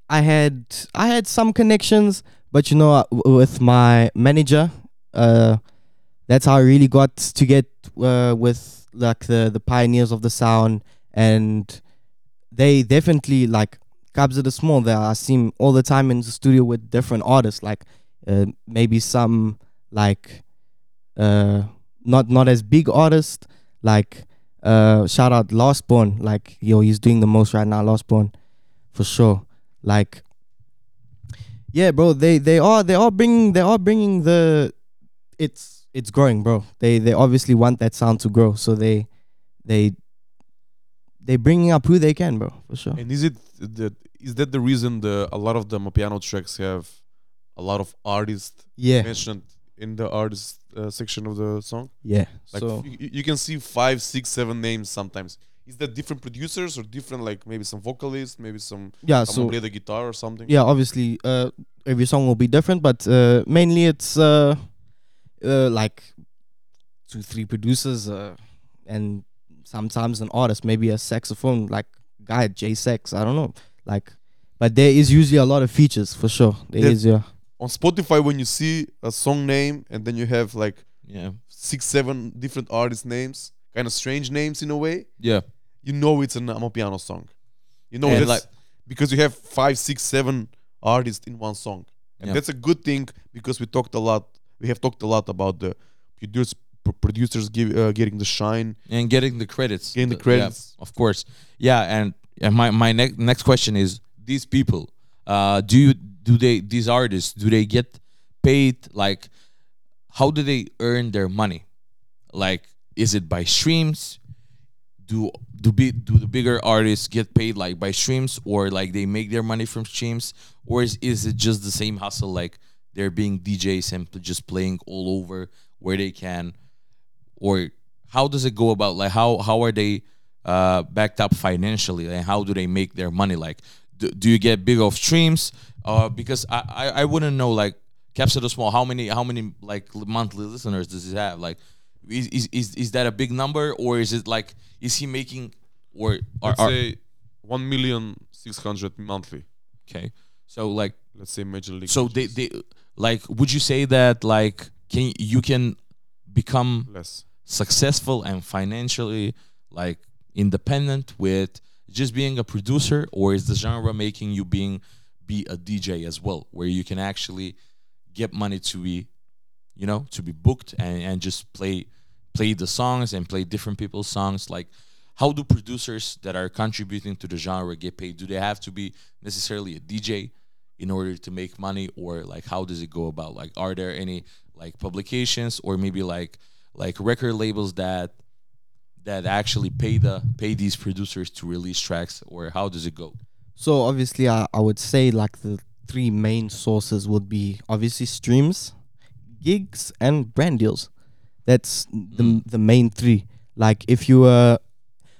I had I had some connections, but you know, with my manager, uh, that's how I really got to get uh, with like the the pioneers of the sound, and they definitely like Kabza De Small. There, I see all the time in the studio with different artists, like uh, maybe some like uh not not as big artists like uh shout out Lost Born like yo he's doing the most right now Lost Born for sure. Like yeah bro they they are they are bringing they are bringing the it's it's growing bro. They they obviously want that sound to grow so they they they bringing up who they can bro for sure. And is it that is that the reason the a lot of the Amapiano tracks have a lot of artists yeah. mentioned in the artist uh, section of the song? yeah Like so you, you can see five, six, seven names sometimes. Is that different producers or different like maybe some vocalists, maybe some yeah someone so play the guitar or something? yeah obviously uh every song will be different but uh mainly it's uh uh like two three producers uh and sometimes an artist maybe a saxophone like guy j sex i don't know like but there is usually a lot of features for sure There is, That- yeah On Spotify, when you see a song name and then you have like Yeah, six, seven different artist names, kind of strange names in a way, yeah, you know it's an Amapiano song. You know And like- because you have five, six, seven artists in one song, and Yeah. that's a good thing because we talked a lot. We have talked a lot about the produce, pro- producers give, uh, getting the shine. and getting the credits. Getting the Uh, yeah, credits. of course. Yeah, and, and my my next next question is: These people, uh, do you do they these artists do they get paid? Like, how do they earn their money? Like, is it by streams? Do do be do the bigger artists get paid like by streams, or like they make their money from streams, or is is it just the same hustle? Like they're being DJs and just playing all over where they can, or how does it go about like how how are they uh backed up financially and how do they make their money like do, do you get big off streams uh because I, I i wouldn't know like Kabza De Small how many how many like monthly listeners does he have like is is is, is that a big number or is it like is he making or are, Let's are say one million six hundred monthly. okay so like Let's say major league. so they they like would you say that like can you can become less. successful and financially like independent with just being a producer or is the genre making you being be a DJ as well where you can actually get money to be you know to be booked and, and just play play the songs and play different people's songs like how do producers that are contributing to the genre get paid? Do they have to be necessarily a DJ in order to make money, or like how does it go about? Like, are there any like publications or maybe like like record labels that that actually pay the pay these producers to release tracks, or how does it go? So obviously, I, I would say like the three main sources would be obviously streams, gigs, and brand deals. That's the Mm. the main three. Like if you uh,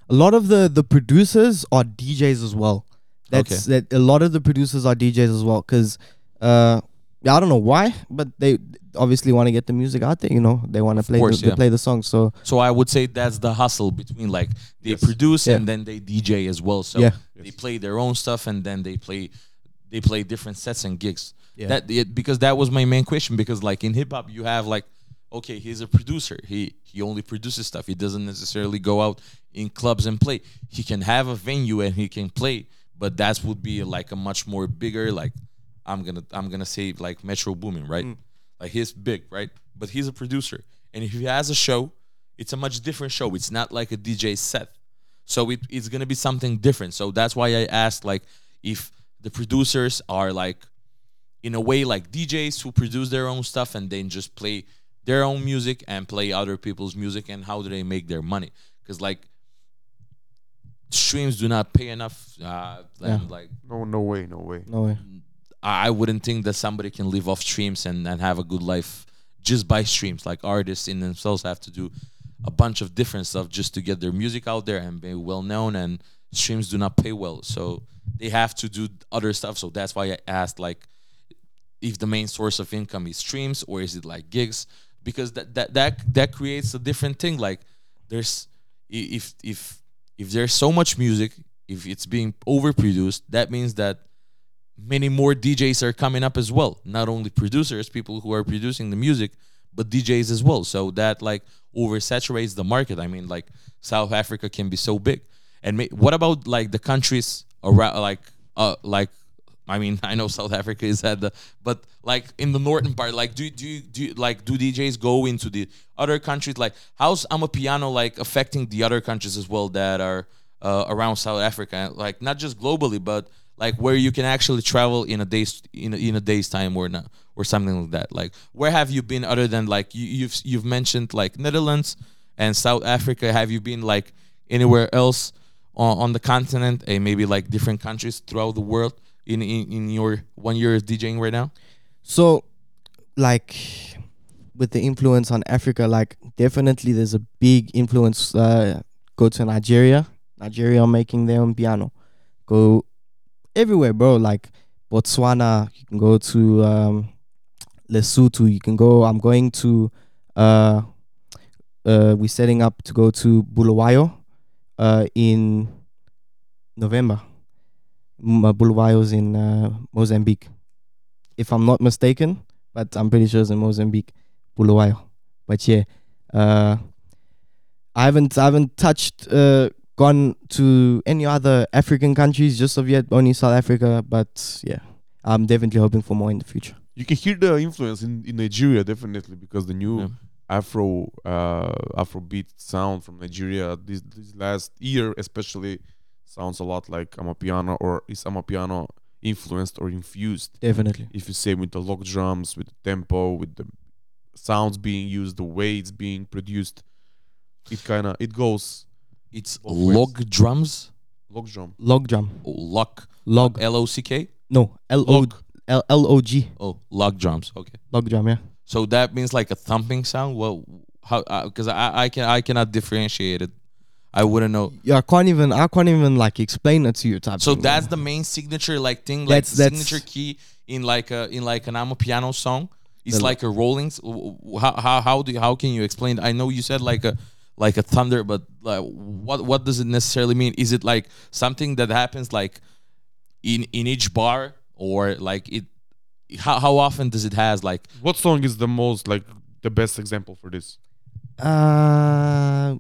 a lot of the the producers are DJs as well. That's that a lot of the producers are DJs as well because uh I don't know why, but they obviously want to get the music out there. You know, they want to play course, the, yeah. play the songs. So So I would say that's the hustle between like they Yes. produce Yeah. and then they DJ as well. So Yeah. they play their own stuff and then they play they play different sets and gigs. Yeah. That it, because that was my main question because like in hip hop you have like okay he's a producer he he only produces stuff he doesn't necessarily go out in clubs and play he can have a venue and he can play but that would be like a much more bigger like I'm gonna I'm gonna say like Metro Boomin right mm. Like he's big right but he's a producer and if he has a show it's a much different show it's not like a DJ set so it, it's gonna be something different so that's why I asked like if the producers are like in a way like DJs who produce their own stuff and then just play their own music and play other people's music and how do they make their money because like streams do not pay enough uh and Yeah. like No, no way, no way. no way. I wouldn't think that somebody can live off streams and, and have a good life just by streams. Like artists in themselves have to do a bunch of different stuff just to get their music out there and be well known. And streams do not pay well, so they have to do other stuff. So that's why I asked like if the main source of income is streams or is it like gigs because that that that that creates a different thing like there's if if if there's so much music if it's being overproduced that means that many more DJs are coming up as well not only producers people who are producing the music but DJs as well so that like oversaturates the market i mean like South Africa can be so big and what about like the countries around like uh like I mean, I know South Africa is at the, but like in the northern part, like do do do like do DJs go into the other countries? Like, how's Amapiano like affecting the other countries as well that are uh, around South Africa? Like not just globally, but like where you can actually travel in a day's in a, in a day's time or not or something like that. Like, where have you been other than like you, you've you've mentioned like Netherlands and South Africa? Have you been like anywhere else on, on the continent and maybe like different countries throughout the world? in, in in your one year of DJing right now? So, like, with the influence on Africa, like, definitely there's a big influence. Uh, go to Nigeria. Nigeria making their own piano. Go everywhere, bro. Like Botswana, you can go to um, Lesotho. You can go. I'm going to. Uh, uh, we're setting up to go to Bulawayo, uh, in November. Uh, Bulawayo's in uh, Mozambique, if I'm not mistaken. But I'm pretty sure it's in Mozambique, Bulawayo. But yeah, uh, I haven't I haven't touched uh, gone to any other African countries just of yet. Only South Africa. But yeah, I'm definitely hoping for more in the future. You can hear the influence in, in Nigeria definitely because the new Yeah. Afro uh Afrobeat sound from Nigeria this this last year especially sounds a lot like Amapiano or is Amapiano influenced or infused Definitely. if you say with the lock drums with the tempo with the sounds being used the way it's being produced it kind of it goes It's Both ways. log drums, Log drum Log drum. oh, lock, Log. L O C K. No. L O L L O G. Oh, log drums. Okay, Log drum. Yeah. so that means like a thumping sound. Well, how? Uh, because I I can I cannot differentiate it. I wouldn't know. Yeah. I can't even. I can't even like explain it to you. Type. So thing, that's man. the main signature like thing, like That's- that's- signature key in like a in like an Amapiano song. It's like a rolling. s- w- w- How how how do you, how can you explain? I know you said like a like a thunder, but like what what does it necessarily mean? Is it like something that happens like in in each bar or like it? How how often does it has like what song is the most like the best example for this Uh,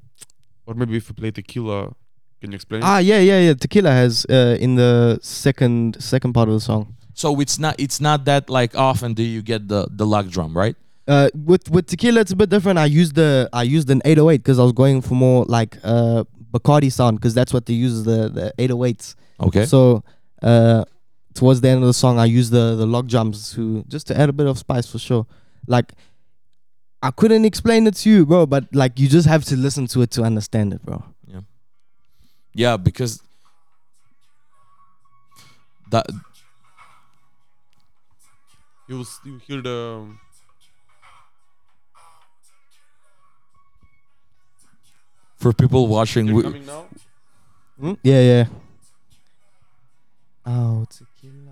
or maybe if you play tequila can you explain it? ah, yeah, yeah, yeah. Tequila has uh, in the second second part of the song. so? It's not it's not that like often do you get the the log drum right? Uh, with with tequila, it's a bit different. I used the I used an 808 because I was going for more like uh Bacardi sound because that's what they use the the 808s. Okay. So uh, towards the end of the song, I used the the log drums to just to add a bit of spice for sure. Like I couldn't explain it to you, bro, but like you just have to listen to it to understand it, bro. Yeah, Yeah, because that You will s- you hear the for people watching, we, coming now. Hmm? Yeah, yeah. Oh, tequila.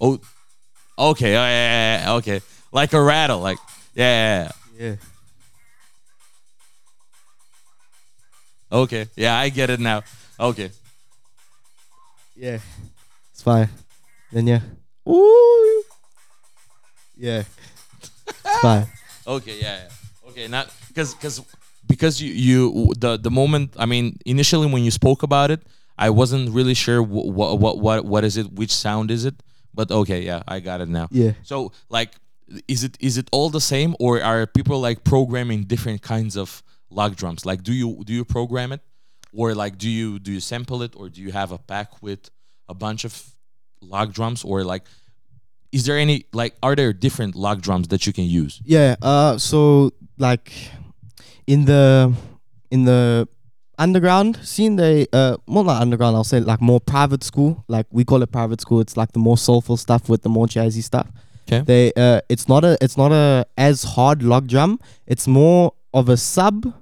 oh, okay, oh, yeah, yeah, yeah, okay, like a rattle, like yeah, yeah, Yeah. Okay, yeah, I get it now. Okay, Yeah. It's fine. Then yeah. Ooh. Yeah. It's fine. okay, yeah, yeah. okay, not because because because you you the the moment I mean initially when you spoke about it, I wasn't really sure what what what what is it, which sound is it, but okay, yeah, I got it now. Yeah. So like is it is it all the same or are people like programming different kinds of log drums? Like do you do you program it or like do you do you sample it or do you have a pack with a bunch of log drums or like is there any like are there different log drums that you can use? Yeah. Uh. So like, in the in the underground scene, they uh, well not underground. I'll say like more private school. Like we call it private school. It's like the more soulful stuff with the more jazzy stuff. 'Kay. They uh, it's not a it's not a as hard log drum. It's more of a sub,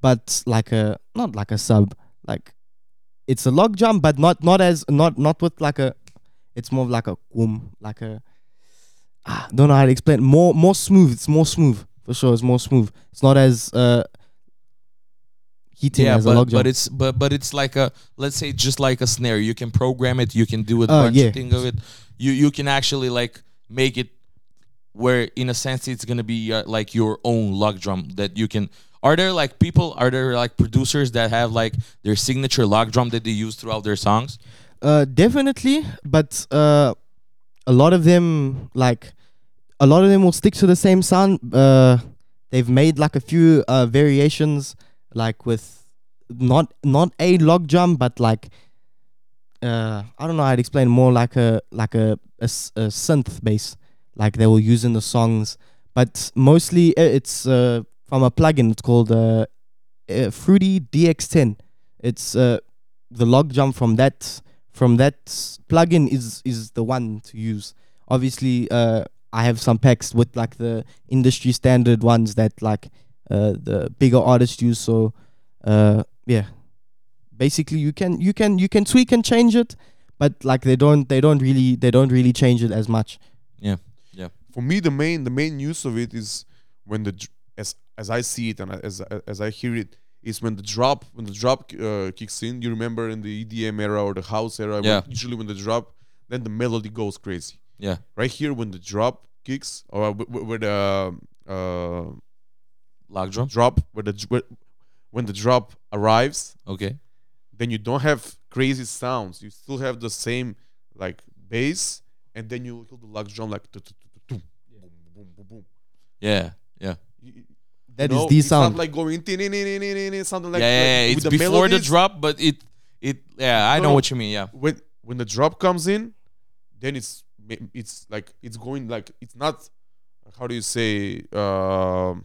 but like a not like a sub. Like it's a log jump, but not not as not not with like a. It's more of like a boom, like a. Ah, don't know how to explain. More more smooth. It's more smooth for sure. It's more smooth. It's not as uh heating yeah, as a log but, but it's but but it's like a let's say just like a snare. You can program it. You can do a Uh, bunch yeah. of things of it. You you can actually like make it where in a sense it's gonna be uh, like your own log drum that you can. Are there like people? Are there like producers that have like their signature log drum that they use throughout their songs? Uh, definitely, but uh, a lot of them like a lot of them will stick to the same sound. Uh, they've made like a few uh variations, like with not not a log drum, but like uh, I don't know to explain. More like a like a a synth bass, like they will use in the songs. But mostly uh, it's uh from a plugin. It's called uh, uh Fruity DX10. It's uh the log jump from that from that plugin is is the one to use. Obviously, uh, I have some packs with like the industry standard ones that like uh, the bigger artists use. So, uh, yeah, basically you can you can you can tweak and change it, but like they don't they don't really they don't really change it as much. For me, the main the main use of it is when the as as I see it and as as I hear it is when the drop when the drop uh, kicks in. You remember in the EDM era or the house era, when- usually when the drop, then the melody goes crazy. Yeah. Right here, when the drop kicks or wh- wh- where the uh, Log drum. drop where the when the drop arrives, Okay. then you don't have crazy sounds. You still have the same like bass, and then you hear the log drum like boom, boom, boom, boom. Yeah. Yeah. You- you That is know, the it's sound. not like going tin, tin, tin, tin, tin, tin, something like yeah, yeah, yeah. like It's with the before the melodies. drop, but it it yeah, I No, know no. what you mean. Yeah. When when the drop comes in, then it's it's like it's going like it's not how do you say um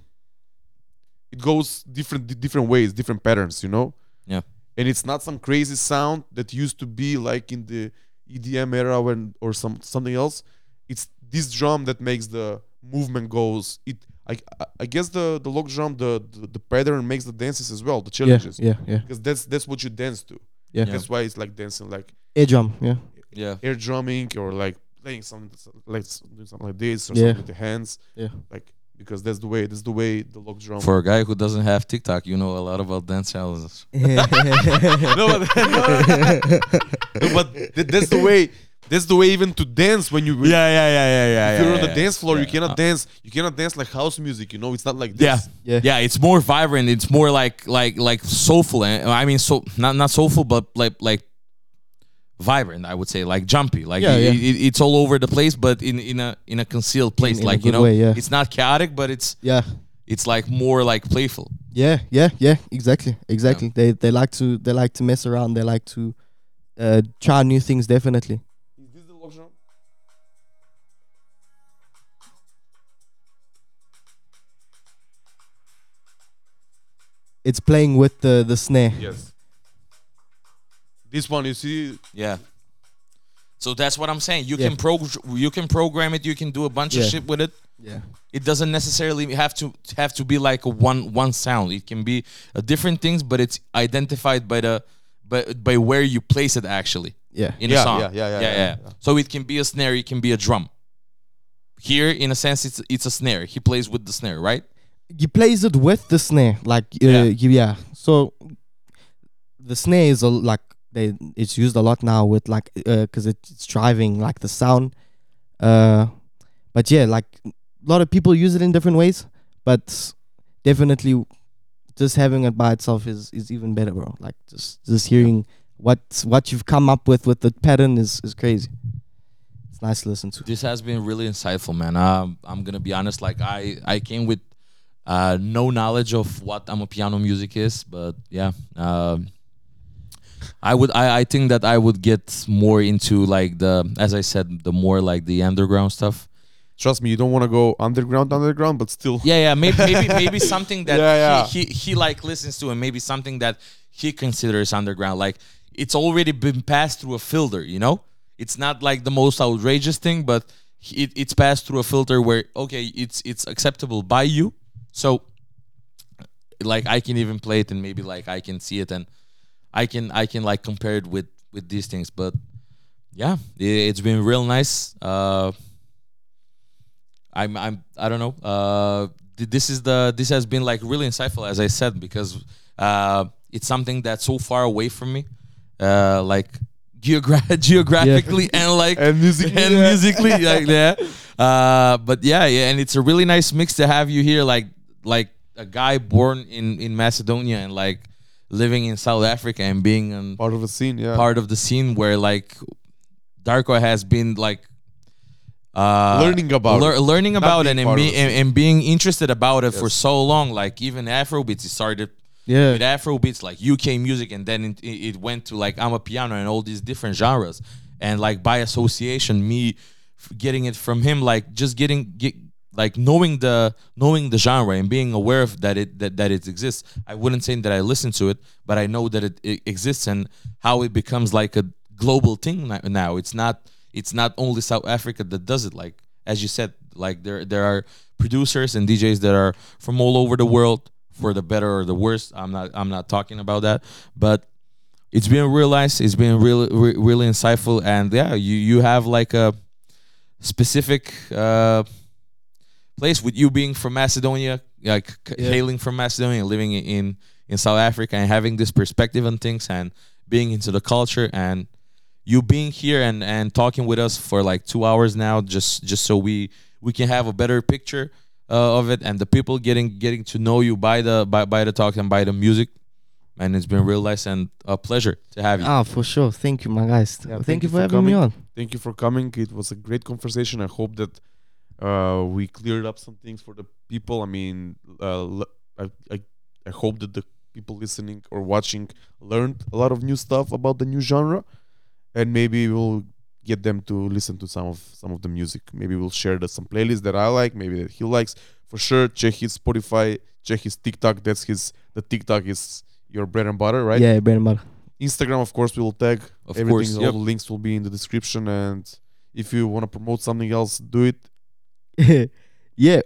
it goes different different ways, different patterns, you know. Yeah. and it's not some crazy sound that used to be like in the EDM era when or some something else. It's this drum that makes the movement goes. It I I- I guess the the log drum the, the the pattern makes the dances as well, the Yeah, challenges. yeah, yeah, Because that's that's what you dance to. yeah. Yeah. That's why it's like dancing like Air drum, yeah. Yeah. air drumming or like playing something like doing something like this or Yeah. something with the hands. Yeah. Like because that's the way that's the way the log drum. For a guy who doesn't have TikTok, you know a lot about dance challenges. no, but, no, but th- that's the way That's the way even to dance when you Yeah, yeah, yeah, yeah, yeah. if you're yeah, on the yeah. dance floor, you cannot Uh, dance. You cannot dance like house music. You know, it's not like this. Yeah. Yeah. yeah, It's more vibrant. It's more like like like soulful. And I mean, so not not soulful, but like like vibrant. I would say like jumpy. Like Yeah, it, yeah. it- it's all over the place, but in in a in a concealed place. in a like you good know, way, yeah. it's not chaotic, but it's Yeah. it's like more like playful. Yeah, yeah, yeah, exactly, exactly. They they like to they like to mess around. They like to uh, try new things. Definitely. It's playing with the the snare. Yes. This one, you see, Yeah. So that's what I'm saying. You Yeah. can prog you can program it. You can do a bunch of Yeah. shit with it. Yeah. It doesn't necessarily have to have to be like a one one sound. It can be a different things, but it's identified by the by by where you place it actually Yeah. in Yeah, a song. yeah, yeah, yeah, yeah, yeah. So it can be a snare. It can be a drum. Here, in a sense, it's it's a snare. He plays with the snare, right? He plays it with the snare, like uh, Yeah. yeah. yeah. So the snare is a, like they it's used a lot now with like because it's driving like the sound. Uh, but yeah, like a lot of people use it in different ways, but definitely just having it by itself is is even better, bro. Like just just hearing what what you've come up with with the pattern is is crazy. It's nice to listen to. This has been really insightful, man. Um, I'm gonna be honest. Like I, I came with uh, no knowledge of what Amapiano music is, but yeah, um, I would. I, I think that I would get more into like the, as I said, the more like the underground stuff. trust me, you don't want to go underground, underground, but still. Yeah, yeah. Maybe, maybe, maybe something that Yeah, yeah. He, he he like listens to, and maybe something that he considers underground. Like it's already been passed through a filter. You know, it's not like the most outrageous thing, but it, it's passed through a filter where okay, it's it's acceptable by you. So, like I can even play it, and maybe like I can see it, and I can I can like compare it with with these things. But yeah, it, it's been real nice. Uh, I'm I'm I don't know. Uh, this is the this has been like really insightful, as I said, because uh, it's something that's so far away from me, uh, like geogra- geographically and like And music. and musically, like that. Uh, but yeah, yeah, and it's a really nice mix to have you here, like like a guy born in in Macedonia and like living in South Africa and being an Part of the scene, yeah. part of the scene where like Darko has been like uh, Learning about lear- learning about it and, be, and, and being interested about it for so long. Like even Afrobeats, it started Yeah. with Afrobeats, like UK music, and then it, it went to like Amapiano and all these different genres. And like by association, me f- getting it from him, like just getting get, like knowing the knowing the genre and being aware of that it that, that it exists. I wouldn't say that I listen to it, but I know that it, it exists and how it becomes like a global thing now. It's not it's not only South Africa that does it. Like as you said, like there there are producers and DJs that are from all over the world for the better or the worse. I'm not I'm not talking about that, but it's been realized. It's been really re- really insightful, and yeah, you you have like a specific uh, place with you being from Macedonia, like Yeah. hailing from Macedonia, living in in South Africa, and having this perspective on things, and being into the culture, and you being here and and talking with us for like two hours now, just just so we we can have a better picture uh, of it, and the people getting getting to know you by the by, by the talk and by the music. And it's been real nice and a pleasure to have you. Ah, for sure. Thank you, my guys. Yeah, thank, you for, having me coming. on. Thank you for coming. It was a great conversation. I hope that uh, we cleared up some things for the people. I mean, uh, l- I, I, I hope that the people listening or watching learned a lot of new stuff about the new genre, and maybe we'll get them to listen to some of some of the music. Maybe we'll share the, some playlists that I like, maybe that he likes. For sure, check his Spotify, check his TikTok. That's his. The TikTok is your bread and butter, right? Yeah, bread and butter. Instagram, of course, we will tag Of everything. course, all the links will be in the description. And if you want to promote something else, do it. yeah,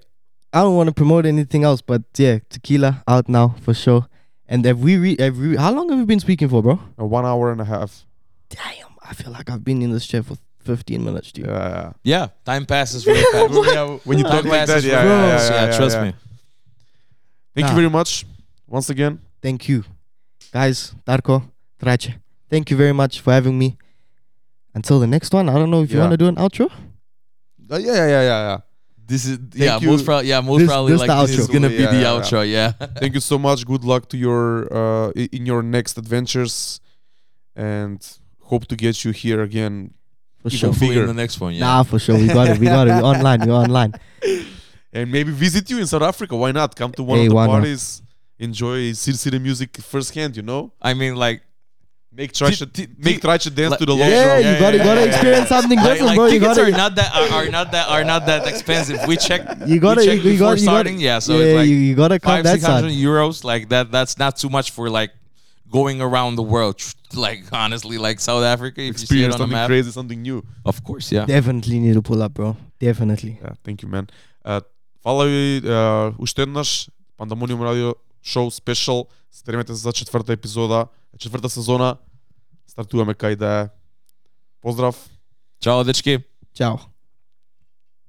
I don't want to promote anything else, but yeah, tequila out now for sure. And have we, re- have we how long have we been speaking for, bro? Uh, one hour and a half. Damn, I feel like I've been in this chair for 15 minutes, dude. Yeah. Yeah, time passes really fast. yeah. When you talk like that, passes yeah, yeah, yeah, yeah, yeah, trust yeah. me. Thank Nah. you very much once again. Thank you. Guys, Darko, Trace, thank you very much for having me. until the next one. I don't know if you want to do an outro. Uh, yeah, yeah, yeah, yeah, yeah. This is yeah, you. most probably yeah, most This- probably this like the this is gonna be Yeah, the yeah, yeah. outro. Yeah. Thank you so much. Good luck to your uh in your next adventures, and hope to get you here again. For Even sure. bigger. In the next one. Yeah. Nah, for sure. We got it. We got it. We online. We're online. and maybe visit you in South Africa. Why not? Come to one Hey, of the why not? parties, enjoy City City music firsthand. You know, I mean, like Make try should make try should dance to the low. Yeah, you gotta gotta experience something different, bro. you gotta, are not that are, not that are not that expensive. We check. You gotta check you, before starting. yeah, so it's like you, gotta come five six hundred euros. Like that, that's not too much for like going around the world. Like honestly, like South Africa, if experience you see it on something the map, crazy, something new. Of course, yeah. Definitely need to pull up, bro. Definitely. Yeah, thank you, man. Uh, фала ви uh, уште еднаш Pandamonium Radio Show Special. Стремете се за четврта епизода, четврта сезона. Стартуваме кај да е. Поздрав. Ciao, дечки. Ciao.